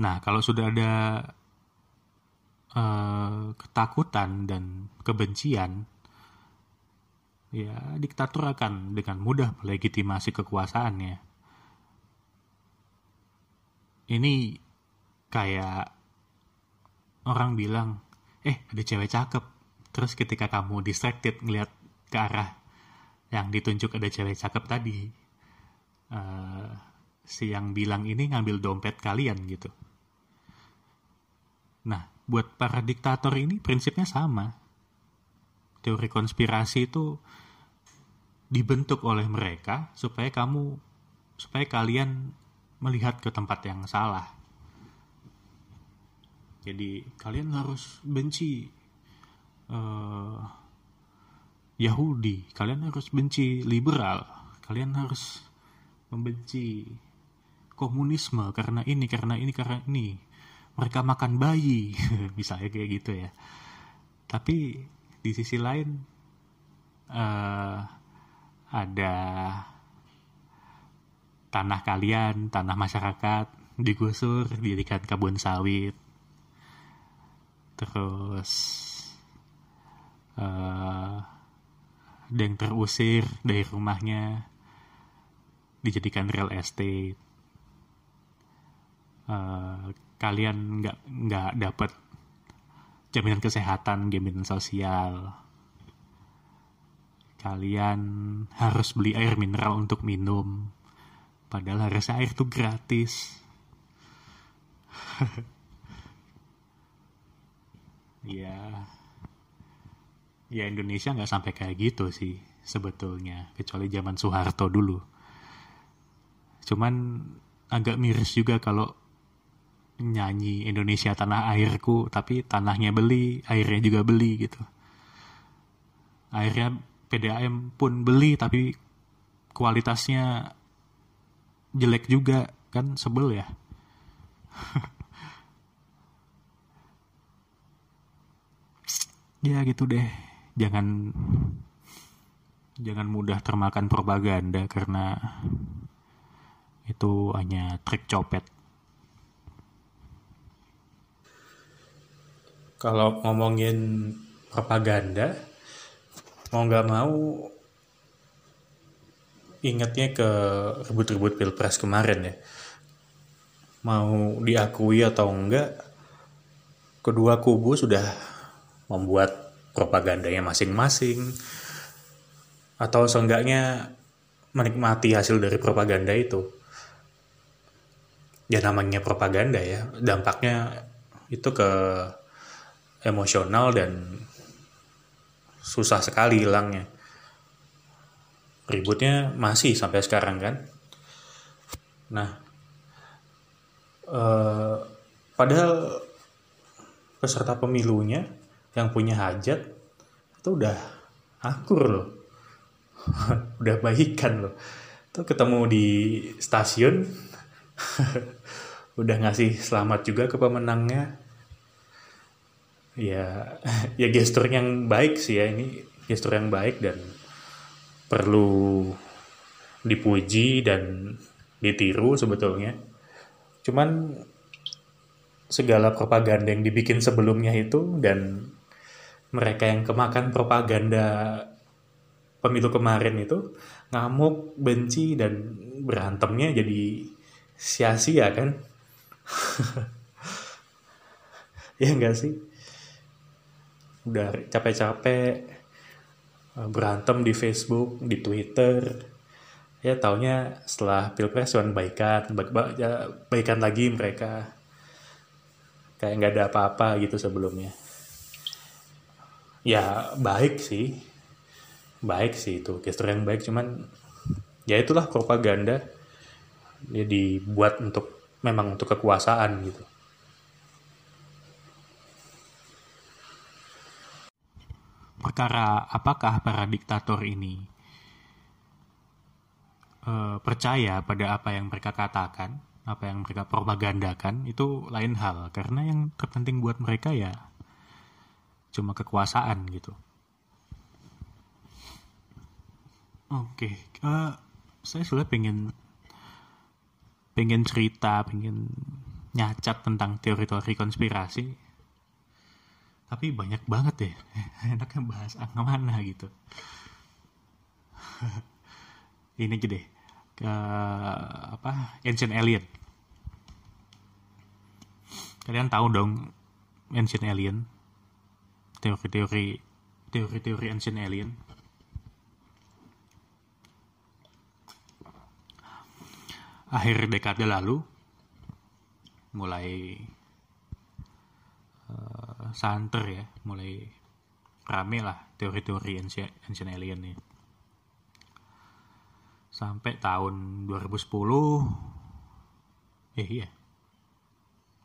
Nah, kalau sudah ada uh, ketakutan dan kebencian, ya diktator akan dengan mudah melegitimasi kekuasaannya. Ini kayak orang bilang, eh ada cewek cakep. Terus ketika kamu distracted ngeliat ke arah yang ditunjuk ada cewek cakep tadi, uh, si yang bilang ini ngambil dompet kalian gitu. Nah, buat para diktator ini prinsipnya sama. Teori konspirasi itu dibentuk oleh mereka supaya kamu supaya kalian melihat ke tempat yang salah. Jadi kalian harus benci uh, Yahudi, kalian harus benci liberal, kalian harus membenci komunisme karena ini, karena ini, karena ini. Mereka makan bayi, <laughs> misalnya kayak gitu ya. Tapi di sisi lain uh, ada tanah kalian, tanah masyarakat digusur, dirikan kebun sawit, terus uh, yang terusir dari rumahnya dijadikan real estate. Uh, kalian nggak nggak dapat jaminan kesehatan jaminan sosial. Kalian harus beli air mineral untuk minum padahal harusnya air itu gratis. <laughs> Ya. Ya Indonesia nggak sampai kayak gitu sih sebetulnya kecuali zaman Soeharto dulu. Cuman agak miris juga kalau nyanyi Indonesia tanah airku tapi tanahnya beli airnya juga beli gitu. Airnya PDAM pun beli tapi kualitasnya jelek juga kan sebel ya. <laughs> Ya gitu deh. Jangan jangan mudah termakan propaganda karena itu hanya trik copet. Kalau ngomongin propaganda mau nggak mau ingatnya ke rebut-rebut pilpres kemarin ya. Mau diakui atau enggak kedua kubu sudah membuat propagandanya masing-masing. Atau seenggaknya menikmati hasil dari propaganda itu. Ya namanya propaganda ya dampaknya itu ke emosional dan susah sekali hilangnya ributnya masih sampai sekarang kan? Nah eh, padahal peserta pemilunya yang punya hajat itu udah akur loh. <laughs> Udah baikan loh. Tuh ketemu di stasiun <laughs> udah ngasih selamat juga ke pemenangnya. Ya <laughs> ya gestur yang baik sih ya ini gestur yang baik dan perlu dipuji dan ditiru sebetulnya cuman segala propaganda yang dibikin sebelumnya itu dan mereka yang kemakan propaganda pemilu kemarin itu ngamuk, benci dan berantemnya jadi sia-sia kan? <laughs> ya enggak sih? Udah capek-capek berantem di Facebook, di Twitter. Ya taunya setelah Pilpres cuma baikan, ya, baikan lagi mereka. Kayak nggak ada apa-apa gitu sebelumnya ya baik sih baik sih itu gestur yang baik cuman ya itulah propaganda dia dibuat untuk memang untuk kekuasaan gitu perkara apakah para diktator ini uh, percaya pada apa yang mereka katakan, apa yang mereka propagandakan itu lain hal karena yang terpenting buat mereka ya cuma kekuasaan gitu. Oke, okay. uh, saya sudah pengen pengen cerita, pengen nyacat tentang teori-teori konspirasi. Tapi banyak banget ya. <laughs> Enaknya bahas angka mana gitu. <laughs> Ini aja. Ke apa? Ancient Alien. Kalian tahu dong Ancient Alien? Teori-teori teori-teori Ancient Alien. Akhir dekade lalu mulai uh, santer ya, mulai rame lah teori-teori ancient, ancient alien nih. Sampai tahun 2010 eh iya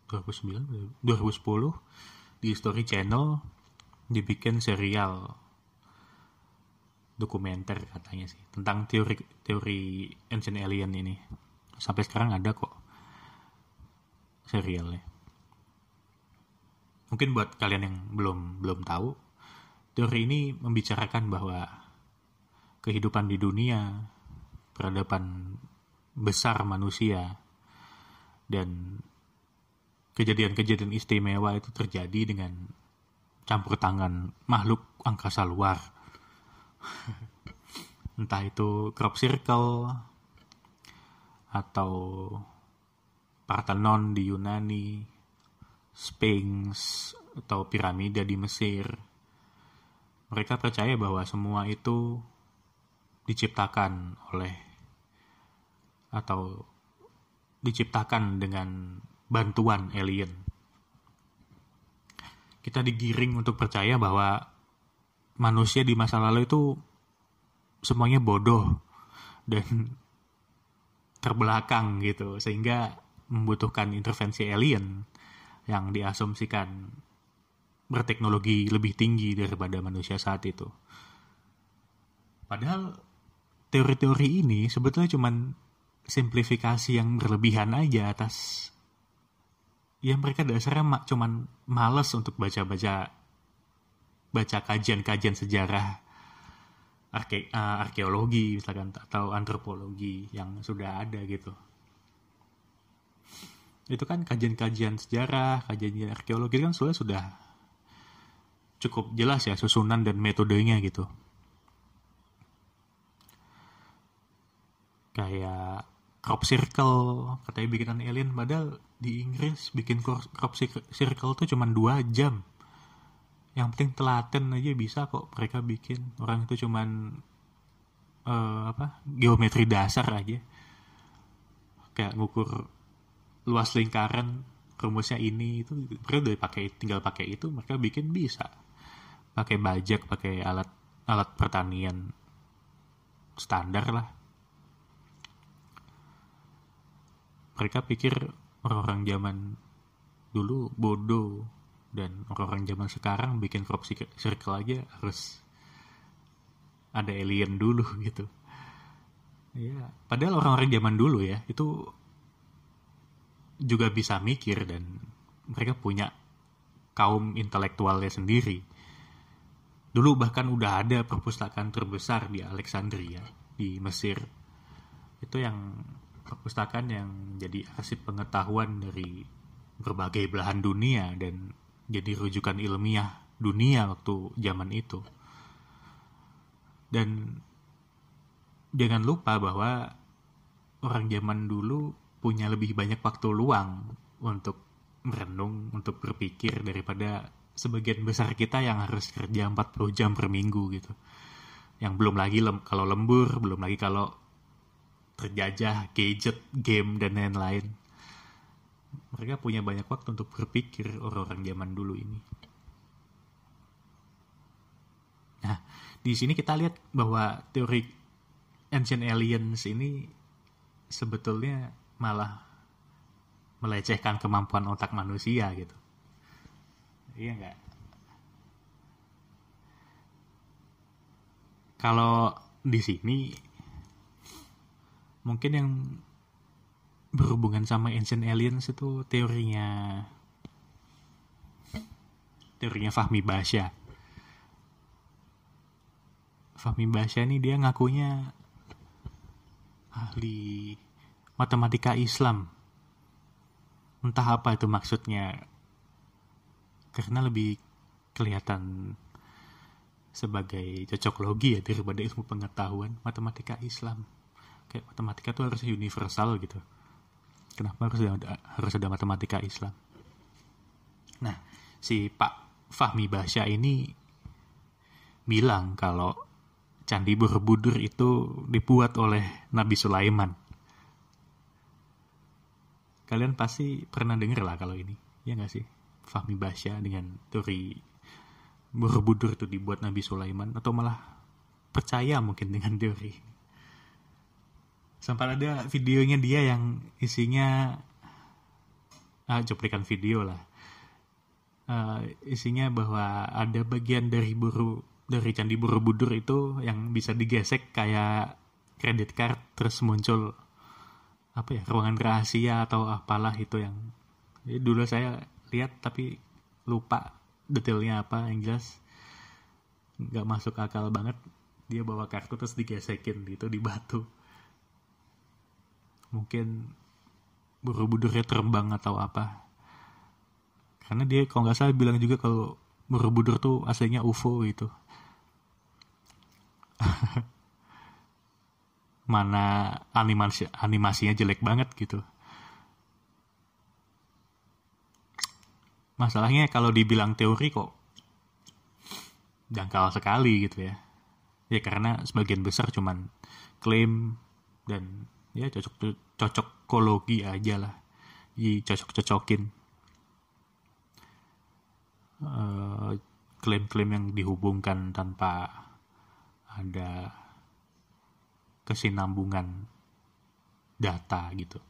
2009 2010 di History Channel dibikin serial dokumenter katanya sih tentang teori teori ancient alien ini sampai sekarang ada kok serialnya. Mungkin buat kalian yang belum belum tahu, teori ini membicarakan bahwa kehidupan di dunia, peradaban besar manusia, dan kejadian-kejadian istimewa itu terjadi dengan campur tangan makhluk angkasa luar. <laughs> Entah itu crop circle atau Parthenon di Yunani, Sphinx atau piramida di Mesir. Mereka percaya bahwa semua itu diciptakan oleh atau diciptakan dengan bantuan alien. Kita digiring untuk percaya bahwa manusia di masa lalu itu semuanya bodoh dan terbelakang gitu sehingga membutuhkan intervensi alien yang diasumsikan berteknologi lebih tinggi daripada manusia saat itu. Padahal teori-teori ini sebetulnya cuma simplifikasi yang berlebihan aja atas ya mereka dasarnya ma cuman males untuk baca-baca baca kajian-kajian sejarah arke uh, arkeologi misalkan atau antropologi yang sudah ada gitu itu kan kajian-kajian sejarah, kajian arkeologi kan sudah sudah cukup jelas ya susunan dan metodenya gitu. Kayak crop circle, katanya bikinan alien, padahal di Inggris bikin crop circle tuh cuma dua jam. Yang penting telaten aja bisa kok mereka bikin. Orang itu cuman uh, apa geometri dasar aja. Kayak ngukur luas lingkaran rumusnya ini itu mereka udah pakai tinggal pakai itu mereka bikin bisa. Pakai bajak pakai alat alat pertanian standar lah. Mereka pikir orang-orang zaman dulu bodoh dan orang-orang zaman sekarang bikin crop circle aja harus ada alien dulu <laughs> gitu. Ya padahal orang-orang zaman dulu ya itu juga bisa mikir dan mereka punya kaum intelektualnya sendiri. Dulu bahkan udah ada perpustakaan terbesar di Alexandria di Mesir. Itu yang perpustakaan yang jadi arsip pengetahuan dari berbagai belahan dunia dan jadi rujukan ilmiah dunia waktu zaman itu. Dan jangan lupa bahwa orang zaman dulu punya lebih banyak waktu luang untuk merenung, untuk berpikir daripada sebagian besar kita yang harus kerja 40 jam per minggu gitu. Yang belum lagi lem kalau lembur, belum lagi kalau terjajah gadget, game dan lain-lain. Mereka punya banyak waktu untuk berpikir orang-orang zaman dulu ini. Nah, di sini kita lihat bahwa teori ancient aliens ini sebetulnya malah melecehkan kemampuan otak manusia gitu iya nggak kalau di sini mungkin yang berhubungan sama ancient aliens itu teorinya teorinya Fahmi Basya. Fahmi Basya ini dia ngakunya ahli matematika Islam. Entah apa itu maksudnya. Karena lebih kelihatan sebagai cocok logi ya daripada ilmu pengetahuan matematika Islam. Kayak matematika itu harus universal gitu. Kenapa harus ada, harus ada matematika Islam? Nah, si Pak Fahmi Basya ini bilang kalau Candi Borobudur itu dibuat oleh Nabi Sulaiman. Kalian pasti pernah denger lah kalau ini, ya nggak sih? Fahmi Basya dengan teori Borobudur itu dibuat Nabi Sulaiman atau malah percaya mungkin dengan teori. Sampai ada videonya dia yang isinya ah, cuplikan video lah uh, isinya bahwa ada bagian dari buru dari candi borobudur itu yang bisa digesek kayak credit card terus muncul apa ya ruangan rahasia atau apalah itu yang ya, dulu saya lihat tapi lupa detailnya apa yang jelas nggak masuk akal banget. Dia bawa kartu terus digesekin gitu di batu. Mungkin buru-budurnya terbang atau apa. Karena dia kalau nggak salah bilang juga kalau Borobudur tuh aslinya UFO gitu <laughs> mana animasi animasinya jelek banget gitu. Masalahnya kalau dibilang teori kok dangkal sekali gitu ya. Ya karena sebagian besar cuman klaim dan ya cocok cocok kologi aja lah. Cocok cocokin Eh, klaim-klaim uh, yang dihubungkan tanpa ada kesinambungan data gitu.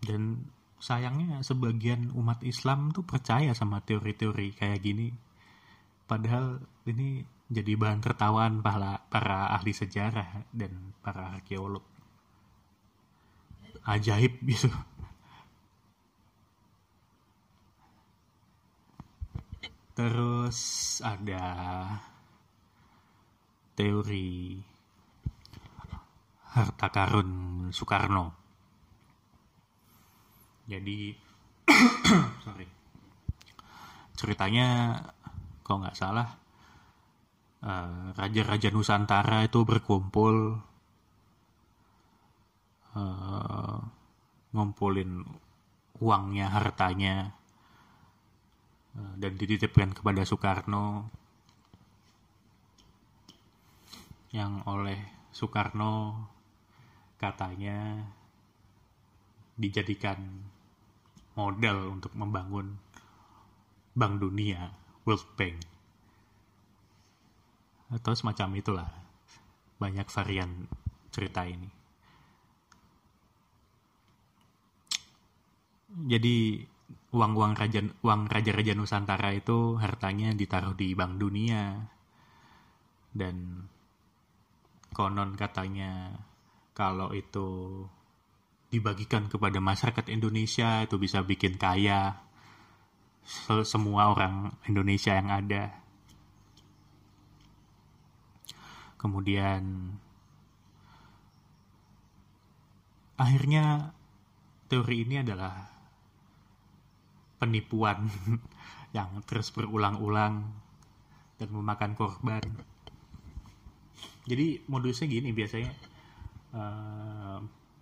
Dan sayangnya sebagian umat Islam tuh percaya sama teori-teori kayak gini. Padahal ini jadi bahan tertawaan para, para ahli sejarah dan para arkeolog. Ajaib gitu. Terus ada teori harta karun Soekarno. Jadi <coughs> sorry. Ceritanya kalau nggak salah uh, raja-raja Nusantara itu berkumpul uh, ngumpulin uangnya, hartanya Eh, dan dititipkan kepada Soekarno yang oleh Soekarno katanya dijadikan modal untuk membangun Bank Dunia, World Bank. Atau semacam itulah. Banyak varian cerita ini. Jadi uang-uang raja uang raja-raja Nusantara itu hartanya ditaruh di Bank Dunia dan konon katanya kalau itu dibagikan kepada masyarakat Indonesia itu bisa bikin kaya semua orang Indonesia yang ada. Kemudian akhirnya teori ini adalah penipuan <laughs> yang terus berulang-ulang dan memakan korban. Jadi modusnya gini biasanya uh,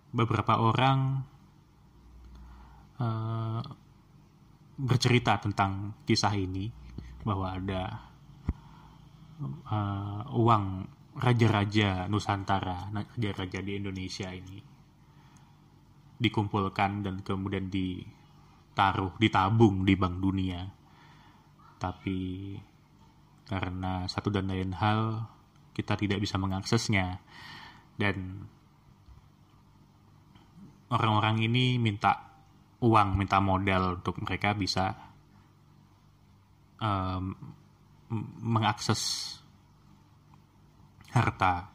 beberapa orang uh, bercerita tentang kisah ini bahwa ada uh, uang raja-raja Nusantara, raja-raja di Indonesia ini dikumpulkan dan kemudian di ditaruh, ditabung di Bank Dunia. Tapi karena satu dan lain hal kita tidak bisa mengaksesnya. Dan orang-orang ini minta uang, minta modal untuk mereka bisa um, mengakses harta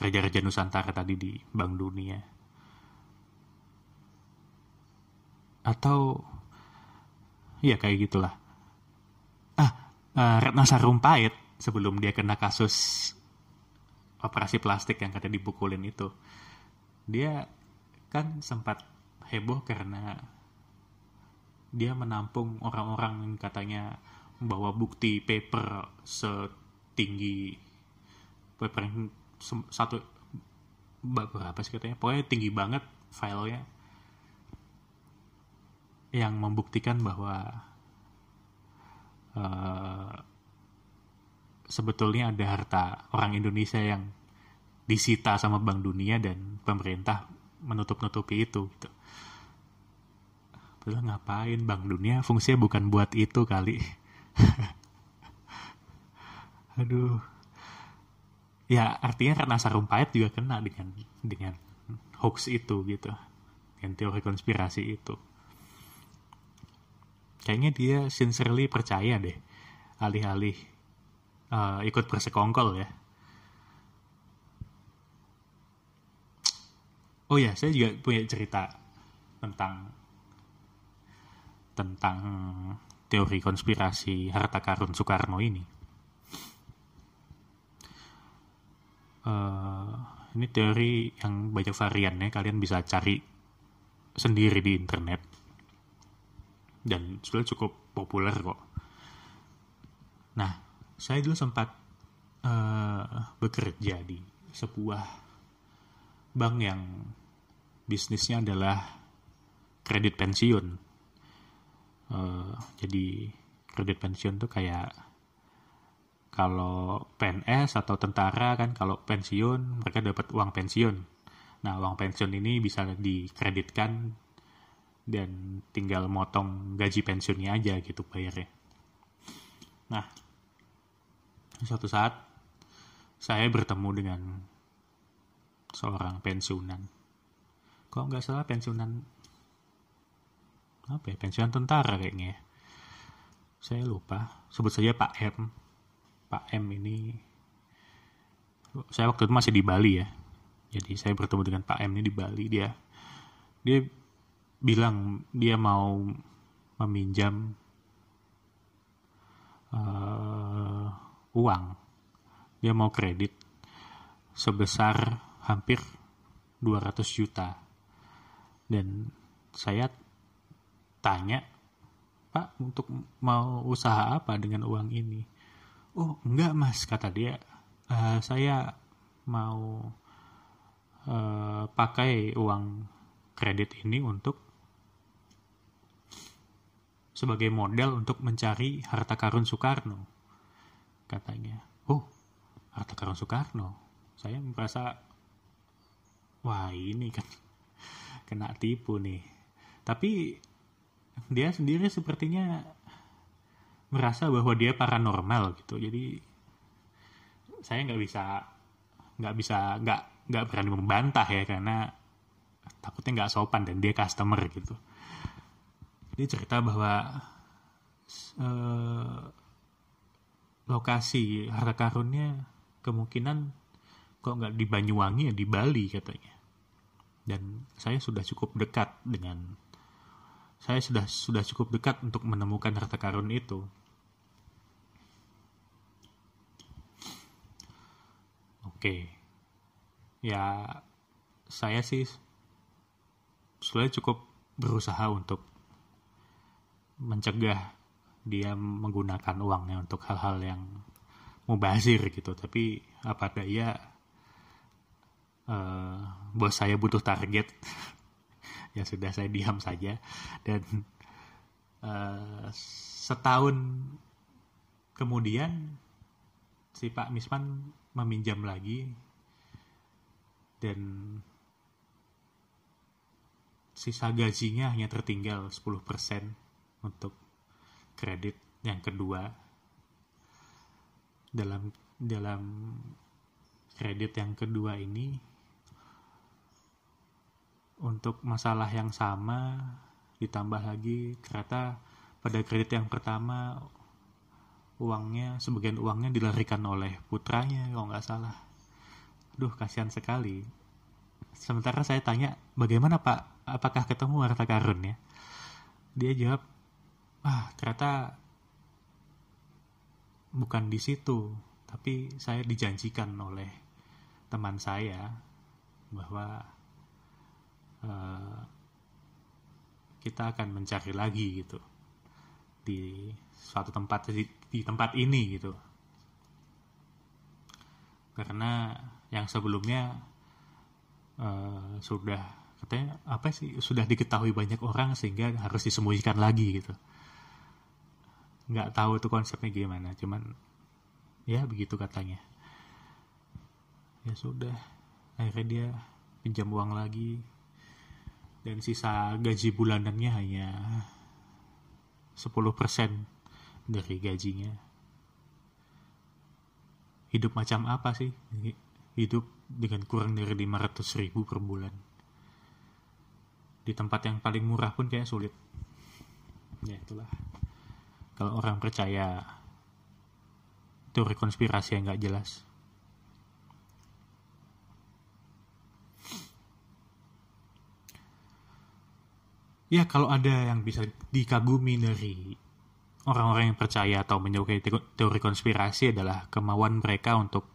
raja-raja Nusantara tadi di Bank Dunia. Atau ya kayak gitulah. Ah uh, Ratna Sarumpait sebelum dia kena kasus operasi plastik yang kata dipukulin itu. Dia kan sempat heboh karena dia menampung orang-orang yang katanya membawa bukti paper setinggi paper yang satu berapa sih katanya? Pokoknya tinggi banget filenya. Yang membuktikan bahwa uh, sebetulnya ada harta orang Indonesia yang disita sama Bank Dunia dan pemerintah menutup-nutupi itu gitu. Padahal ngapain Bank Dunia fungsinya bukan buat itu kali. <laughs> Aduh. Ya artinya karena Sarumpait juga kena dengan dengan hoax itu gitu. Dengan teori konspirasi itu. Kayaknya dia sincerely percaya deh. Alih-alih uh, ikut bersekongkol ya. Oh ya, saya juga punya cerita tentang tentang teori konspirasi harta karun Soekarno ini. Uh, ini teori yang banyak variannya, kalian bisa cari sendiri di internet. Dan sudah cukup populer kok. Nah, saya dulu sempat uh, bekerja di sebuah bank yang bisnisnya adalah kredit pensiun. Uh, jadi kredit pensiun tuh kayak kalau PNS atau tentara kan kalau pensiun mereka dapat uang pensiun. Nah uang pensiun ini bisa dikreditkan dan tinggal motong gaji pensiunnya aja gitu bayarnya. Nah suatu saat saya bertemu dengan seorang pensiunan. Kok nggak salah pensiunan apa ya? Pensiunan tentara kayaknya. Ya. Saya lupa. Sebut saja Pak M. Pak M ini saya waktu itu masih di Bali ya. Jadi saya bertemu dengan Pak M ini di Bali dia dia bilang dia mau meminjam uh, uang. Dia mau kredit sebesar hampir 200 juta. Dan saya tanya, Pak, untuk mau usaha apa dengan uang ini? Oh, enggak mas, kata dia. Uh, saya mau uh, pakai uang kredit ini untuk sebagai model untuk mencari harta karun Soekarno katanya. Oh, harta karun Soekarno. Saya merasa, wah ini kan <laughs> kena tipu nih. Tapi dia sendiri sepertinya merasa bahwa dia paranormal gitu. Jadi saya nggak bisa nggak bisa nggak nggak berani membantah ya karena takutnya nggak sopan dan dia customer gitu. Dia cerita bahwa uh, lokasi harta karunnya kemungkinan kok nggak di Banyuwangi ya di Bali katanya. Dan saya sudah cukup dekat dengan saya sudah sudah cukup dekat untuk menemukan harta karun itu. Oke. Ya saya sih sudah cukup berusaha untuk mencegah dia menggunakan uangnya untuk hal-hal yang mubazir gitu. Tapi apa daya uh, bos saya butuh target? <laughs> Ya sudah saya diam saja. Dan uh, setahun kemudian si Pak Misman meminjam lagi. Dan sisa gajinya hanya tertinggal 10% untuk kredit yang kedua dalam dalam kredit yang kedua ini untuk masalah yang sama ditambah lagi ternyata pada kredit yang pertama uangnya sebagian uangnya dilarikan oleh putranya kalau nggak salah. Duh kasihan sekali. Sementara saya tanya bagaimana pak? Apakah ketemu harta karun ya? Dia jawab ah ternyata bukan di situ tapi saya dijanjikan oleh teman saya bahwa uh, kita akan mencari lagi gitu di suatu tempat di, di tempat ini gitu. Karena yang sebelumnya uh, sudah katanya apa sih sudah diketahui banyak orang sehingga harus disembunyikan lagi gitu nggak tahu itu konsepnya gimana cuman ya begitu katanya. Ya sudah akhirnya dia pinjam uang lagi. Dan sisa gaji bulanannya hanya 10% dari gajinya. Hidup macam apa sih? Hidup dengan kurang dari 500 ribu per bulan. Di tempat yang paling murah pun kayak sulit. Ya itulah kalau orang percaya teori konspirasi yang nggak jelas. Ya kalau ada yang bisa dikagumi dari orang-orang yang percaya atau menyukai teori konspirasi adalah kemauan mereka untuk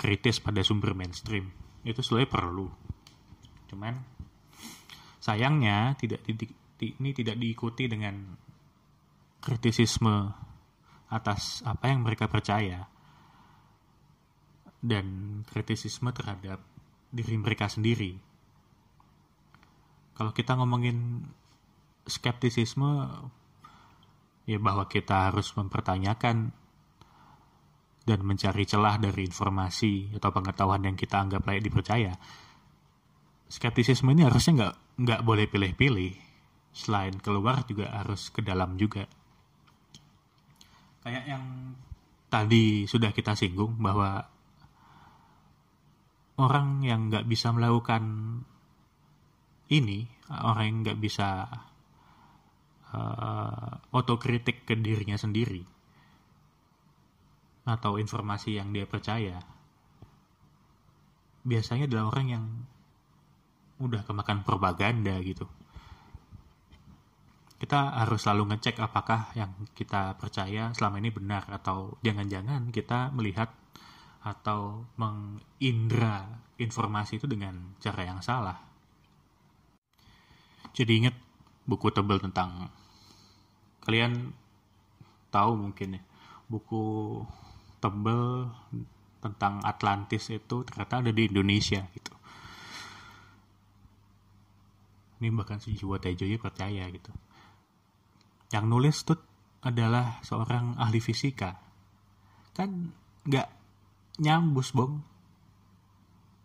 kritis pada sumber mainstream. Itu sebenarnya perlu. Cuman sayangnya tidak di, ini tidak diikuti dengan kritisisme atas apa yang mereka percaya dan kritisisme terhadap diri mereka sendiri kalau kita ngomongin skeptisisme ya bahwa kita harus mempertanyakan dan mencari celah dari informasi atau pengetahuan yang kita anggap layak dipercaya. Skeptisisme ini harusnya nggak nggak boleh pilih-pilih. Selain keluar juga harus ke dalam juga. Kayak yang tadi sudah kita singgung bahwa orang yang nggak bisa melakukan ini orang yang nggak bisa uh, otokritik ke dirinya sendiri atau informasi yang dia percaya biasanya adalah orang yang udah kemakan propaganda gitu kita harus selalu ngecek apakah yang kita percaya selama ini benar atau jangan-jangan kita melihat atau mengindra informasi itu dengan cara yang salah. Jadi inget buku tebel tentang kalian tahu mungkin ya buku tebel tentang Atlantis itu ternyata ada di Indonesia gitu. Ini bahkan si Jiwa Tejonya percaya gitu yang nulis tuh adalah seorang ahli fisika kan nggak nyambus bong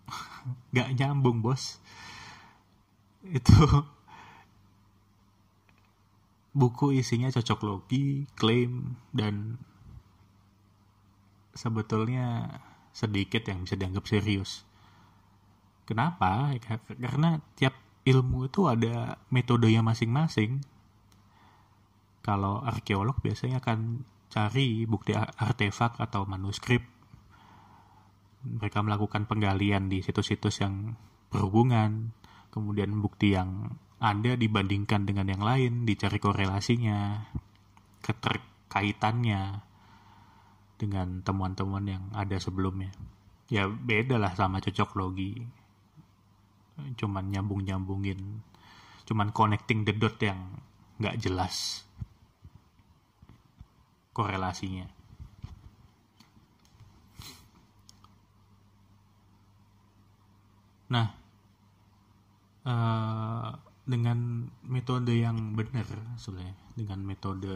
<laughs> nggak nyambung bos itu buku isinya cocok logi, klaim, dan sebetulnya sedikit yang bisa dianggap serius. Kenapa? Karena tiap ilmu itu ada metodenya masing-masing. Kalau arkeolog biasanya akan cari bukti artefak atau manuskrip. Mereka melakukan penggalian di situs-situs yang berhubungan, kemudian bukti yang ada dibandingkan dengan yang lain, dicari korelasinya, keterkaitannya dengan temuan-temuan yang ada sebelumnya. Ya beda lah sama cocok logi. Cuman nyambung-nyambungin, cuman connecting the dot yang nggak jelas korelasinya. Nah, uh, dengan metode yang benar sebenarnya dengan metode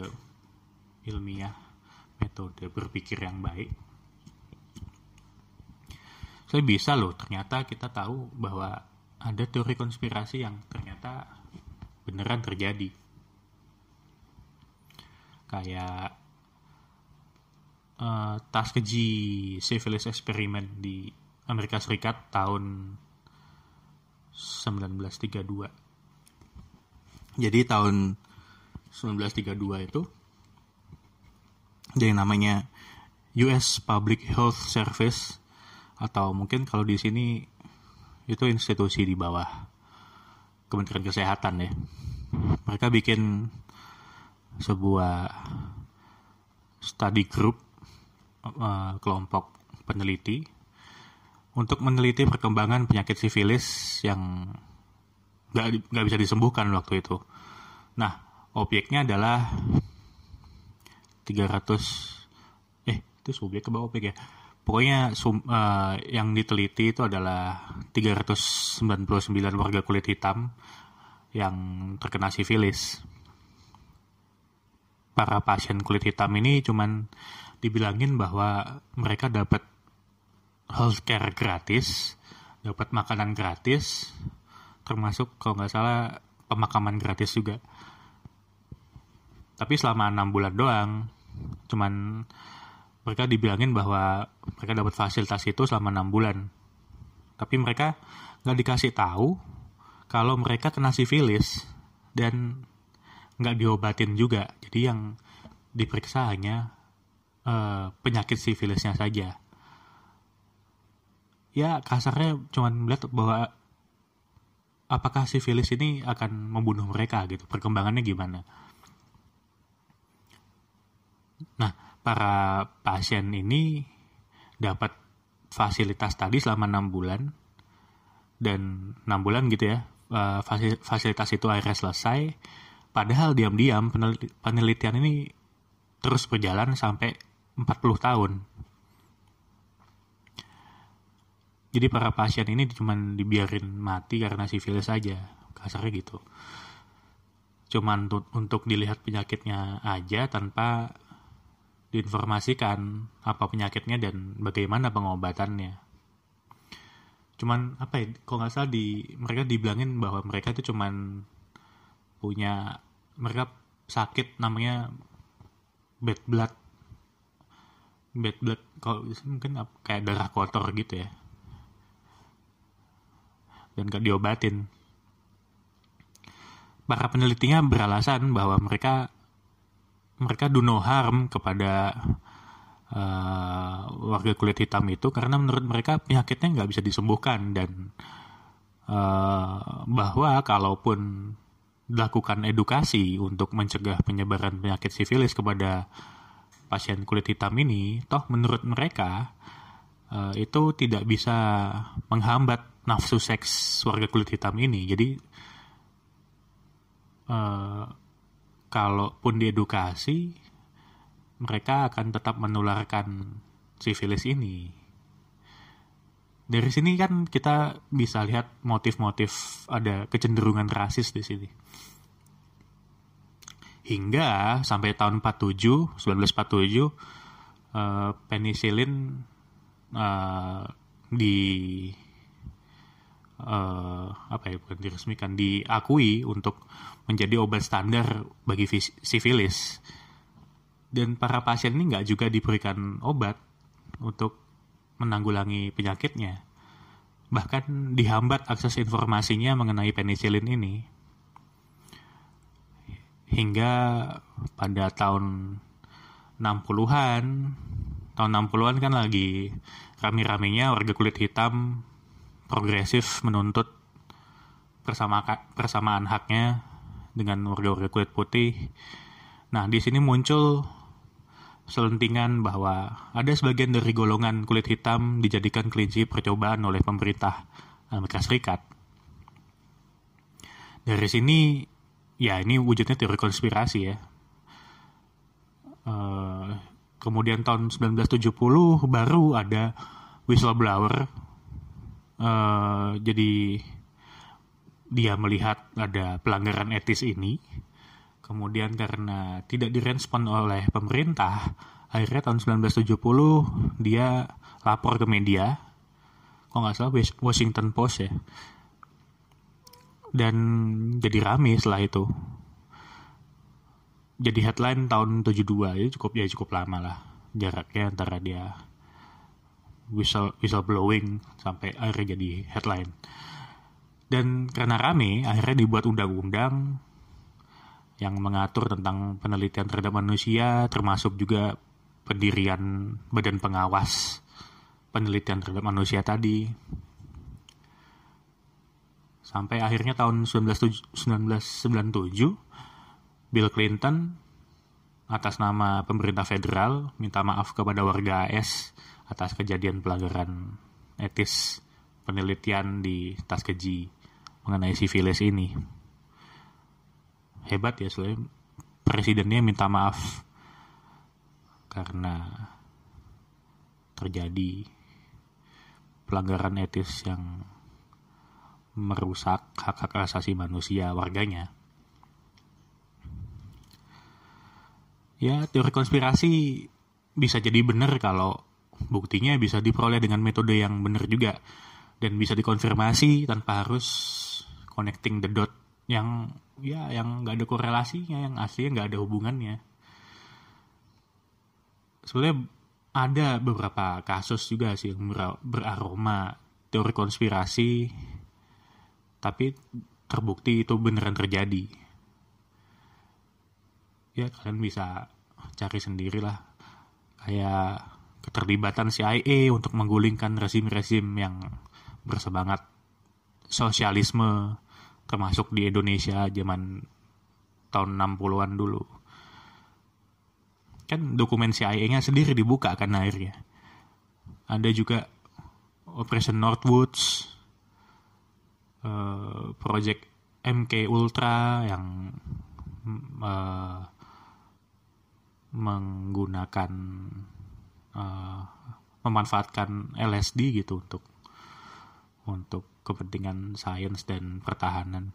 ilmiah metode berpikir yang baik saya bisa loh ternyata kita tahu bahwa ada teori konspirasi yang ternyata beneran terjadi kayak uh, tas keji syphilis eksperimen di Amerika Serikat tahun 1932 jadi tahun 1932 itu ada namanya US Public Health Service atau mungkin kalau di sini itu institusi di bawah Kementerian Kesehatan ya. Mereka bikin sebuah study group uh, kelompok peneliti untuk meneliti perkembangan penyakit sifilis yang nggak bisa disembuhkan waktu itu. Nah, objeknya adalah 300 eh itu subjek ke bawah objek ya. Pokoknya sum, uh, yang diteliti itu adalah 399 warga kulit hitam yang terkena sifilis. Para pasien kulit hitam ini cuman dibilangin bahwa mereka dapat healthcare gratis, dapat makanan gratis, termasuk kalau nggak salah pemakaman gratis juga. Tapi selama enam bulan doang, cuman mereka dibilangin bahwa mereka dapat fasilitas itu selama enam bulan. Tapi mereka nggak dikasih tahu kalau mereka kena sifilis dan nggak diobatin juga. Jadi yang diperiksa hanya uh, penyakit sifilisnya saja. Ya kasarnya cuman melihat bahwa apakah sifilis ini akan membunuh mereka gitu perkembangannya gimana. Nah para pasien ini dapat fasilitas tadi selama enam bulan dan enam bulan gitu ya eh, fasilitas itu akhirnya selesai. Padahal diam-diam penelitian ini terus berjalan sampai 40 tahun. Jadi para pasien ini cuma dibiarin mati karena sifilis saja kasarnya gitu. Cuman untuk, dilihat penyakitnya aja tanpa diinformasikan apa penyakitnya dan bagaimana pengobatannya. Cuman apa ya kok nggak salah di mereka dibilangin bahwa mereka itu cuman punya mereka sakit namanya bad blood bad blood kalau mungkin kayak darah kotor gitu ya dan gak diobatin. Para penelitinya beralasan bahwa mereka mereka do no harm kepada uh, warga kulit hitam itu karena menurut mereka penyakitnya nggak bisa disembuhkan dan uh, bahwa kalaupun dilakukan edukasi untuk mencegah penyebaran penyakit sifilis kepada pasien kulit hitam ini, toh menurut mereka uh, itu tidak bisa menghambat nafsu seks warga kulit hitam ini. Jadi uh, kalaupun diedukasi, mereka akan tetap menularkan sifilis ini. Dari sini kan kita bisa lihat motif-motif ada kecenderungan rasis di sini. Hingga sampai tahun 47, 1947, uh, penisilin uh, di uh, apa ya bukan diresmikan diakui untuk menjadi obat standar bagi sifilis. Dan para pasien ini nggak juga diberikan obat untuk menanggulangi penyakitnya. Bahkan dihambat akses informasinya mengenai penisilin ini hingga pada tahun 60-an tahun 60-an kan lagi rame-ramenya warga kulit hitam progresif menuntut persama persamaan haknya dengan warga-warga kulit putih. Nah, di sini muncul selentingan bahwa ada sebagian dari golongan kulit hitam dijadikan kelinci percobaan oleh pemerintah Amerika Serikat. Dari sini, ya ini wujudnya teori konspirasi ya. Uh, kemudian tahun 1970 baru ada whistleblower uh, jadi dia melihat ada pelanggaran etis ini. Kemudian karena tidak direspon oleh pemerintah akhirnya tahun 1970 dia lapor ke media. Kok nggak salah Washington Post ya dan jadi rame setelah itu jadi headline tahun 72 itu cukup ya cukup lama lah jaraknya antara dia whistle blowing sampai akhirnya jadi headline. Dan karena rame, akhirnya dibuat undang-undang yang mengatur tentang penelitian terhadap manusia, termasuk juga pendirian badan pengawas penelitian terhadap manusia tadi. Sampai akhirnya tahun 1997, Bill Clinton atas nama pemerintah federal minta maaf kepada warga AS atas kejadian pelanggaran etis penelitian di Tuskegee mengenai sifilis ini. Hebat ya, soalnya presidennya minta maaf karena terjadi pelanggaran etis yang merusak hak-hak asasi manusia warganya. Ya, teori konspirasi bisa jadi benar kalau buktinya bisa diperoleh dengan metode yang benar juga dan bisa dikonfirmasi tanpa harus connecting the dot yang ya yang nggak ada korelasinya yang aslinya nggak ada hubungannya sebenarnya ada beberapa kasus juga sih yang beraroma teori konspirasi tapi terbukti itu beneran terjadi ya kalian bisa cari sendiri lah kayak keterlibatan CIA untuk menggulingkan rezim-rezim yang bersemangat sosialisme termasuk di Indonesia zaman tahun 60-an dulu. Kan dokumen CIA-nya sendiri dibuka kan akhirnya. Ada juga Operation Northwoods, uh, Project MK Ultra yang uh, menggunakan uh, memanfaatkan LSD gitu untuk untuk kepentingan sains dan pertahanan.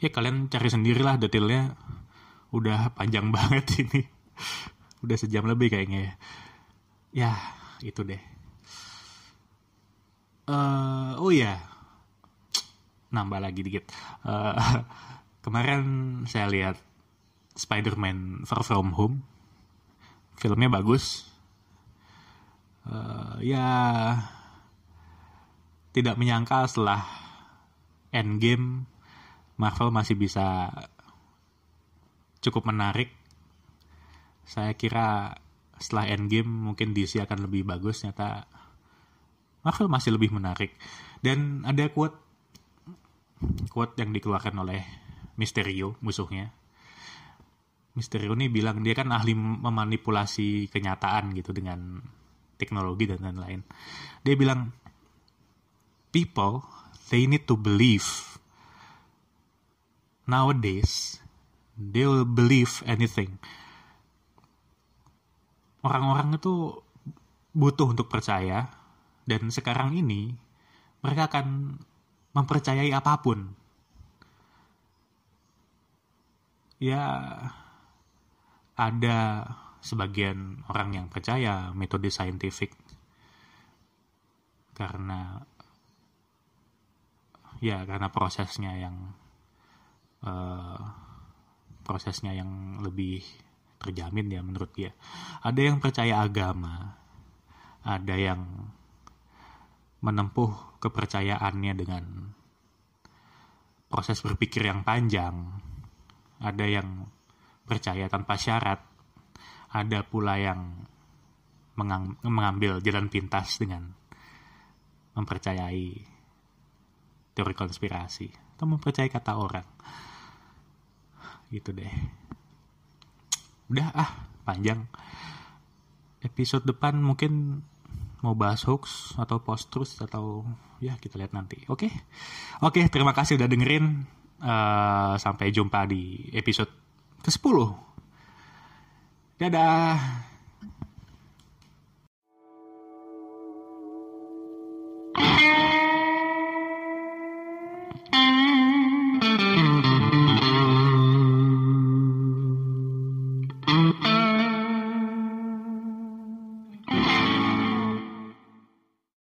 Ya kalian cari sendirilah detailnya. Udah panjang <laughs> banget ini. Udah sejam lebih kayaknya ya. Itu deh. Uh, oh ya, nambah lagi dikit. Uh, <laughs> kemarin saya lihat Spider-Man Far From Home. Filmnya bagus. Uh, ya, tidak menyangka setelah Endgame Marvel masih bisa cukup menarik. Saya kira setelah Endgame mungkin DC akan lebih bagus. Nyata Marvel masih lebih menarik. Dan ada quote quote yang dikeluarkan oleh Mysterio musuhnya. Mysterio ini bilang dia kan ahli memanipulasi kenyataan gitu dengan teknologi dan lain-lain. Dia bilang people they need to believe nowadays they will believe anything orang-orang itu butuh untuk percaya dan sekarang ini mereka akan mempercayai apa pun. Ya ada sebagian orang yang percaya metode saintifik. Karena ya karena prosesnya yang uh, prosesnya yang lebih terjamin ya menurut dia. Ada yang percaya agama ada yang menempuh kepercayaannya dengan proses berpikir yang panjang. Ada yang percaya tanpa syarat ada pula yang mengambil jalan pintas dengan mempercayai teori konspirasi atau mempercayai kata orang. Gitu deh. Udah ah panjang. Episode depan mungkin mau bahas hoax atau post truth atau ya kita lihat nanti. Oke? Okay? oke okay, terima kasih udah dengerin. Uh, sampai jumpa di episode ke 10 dadah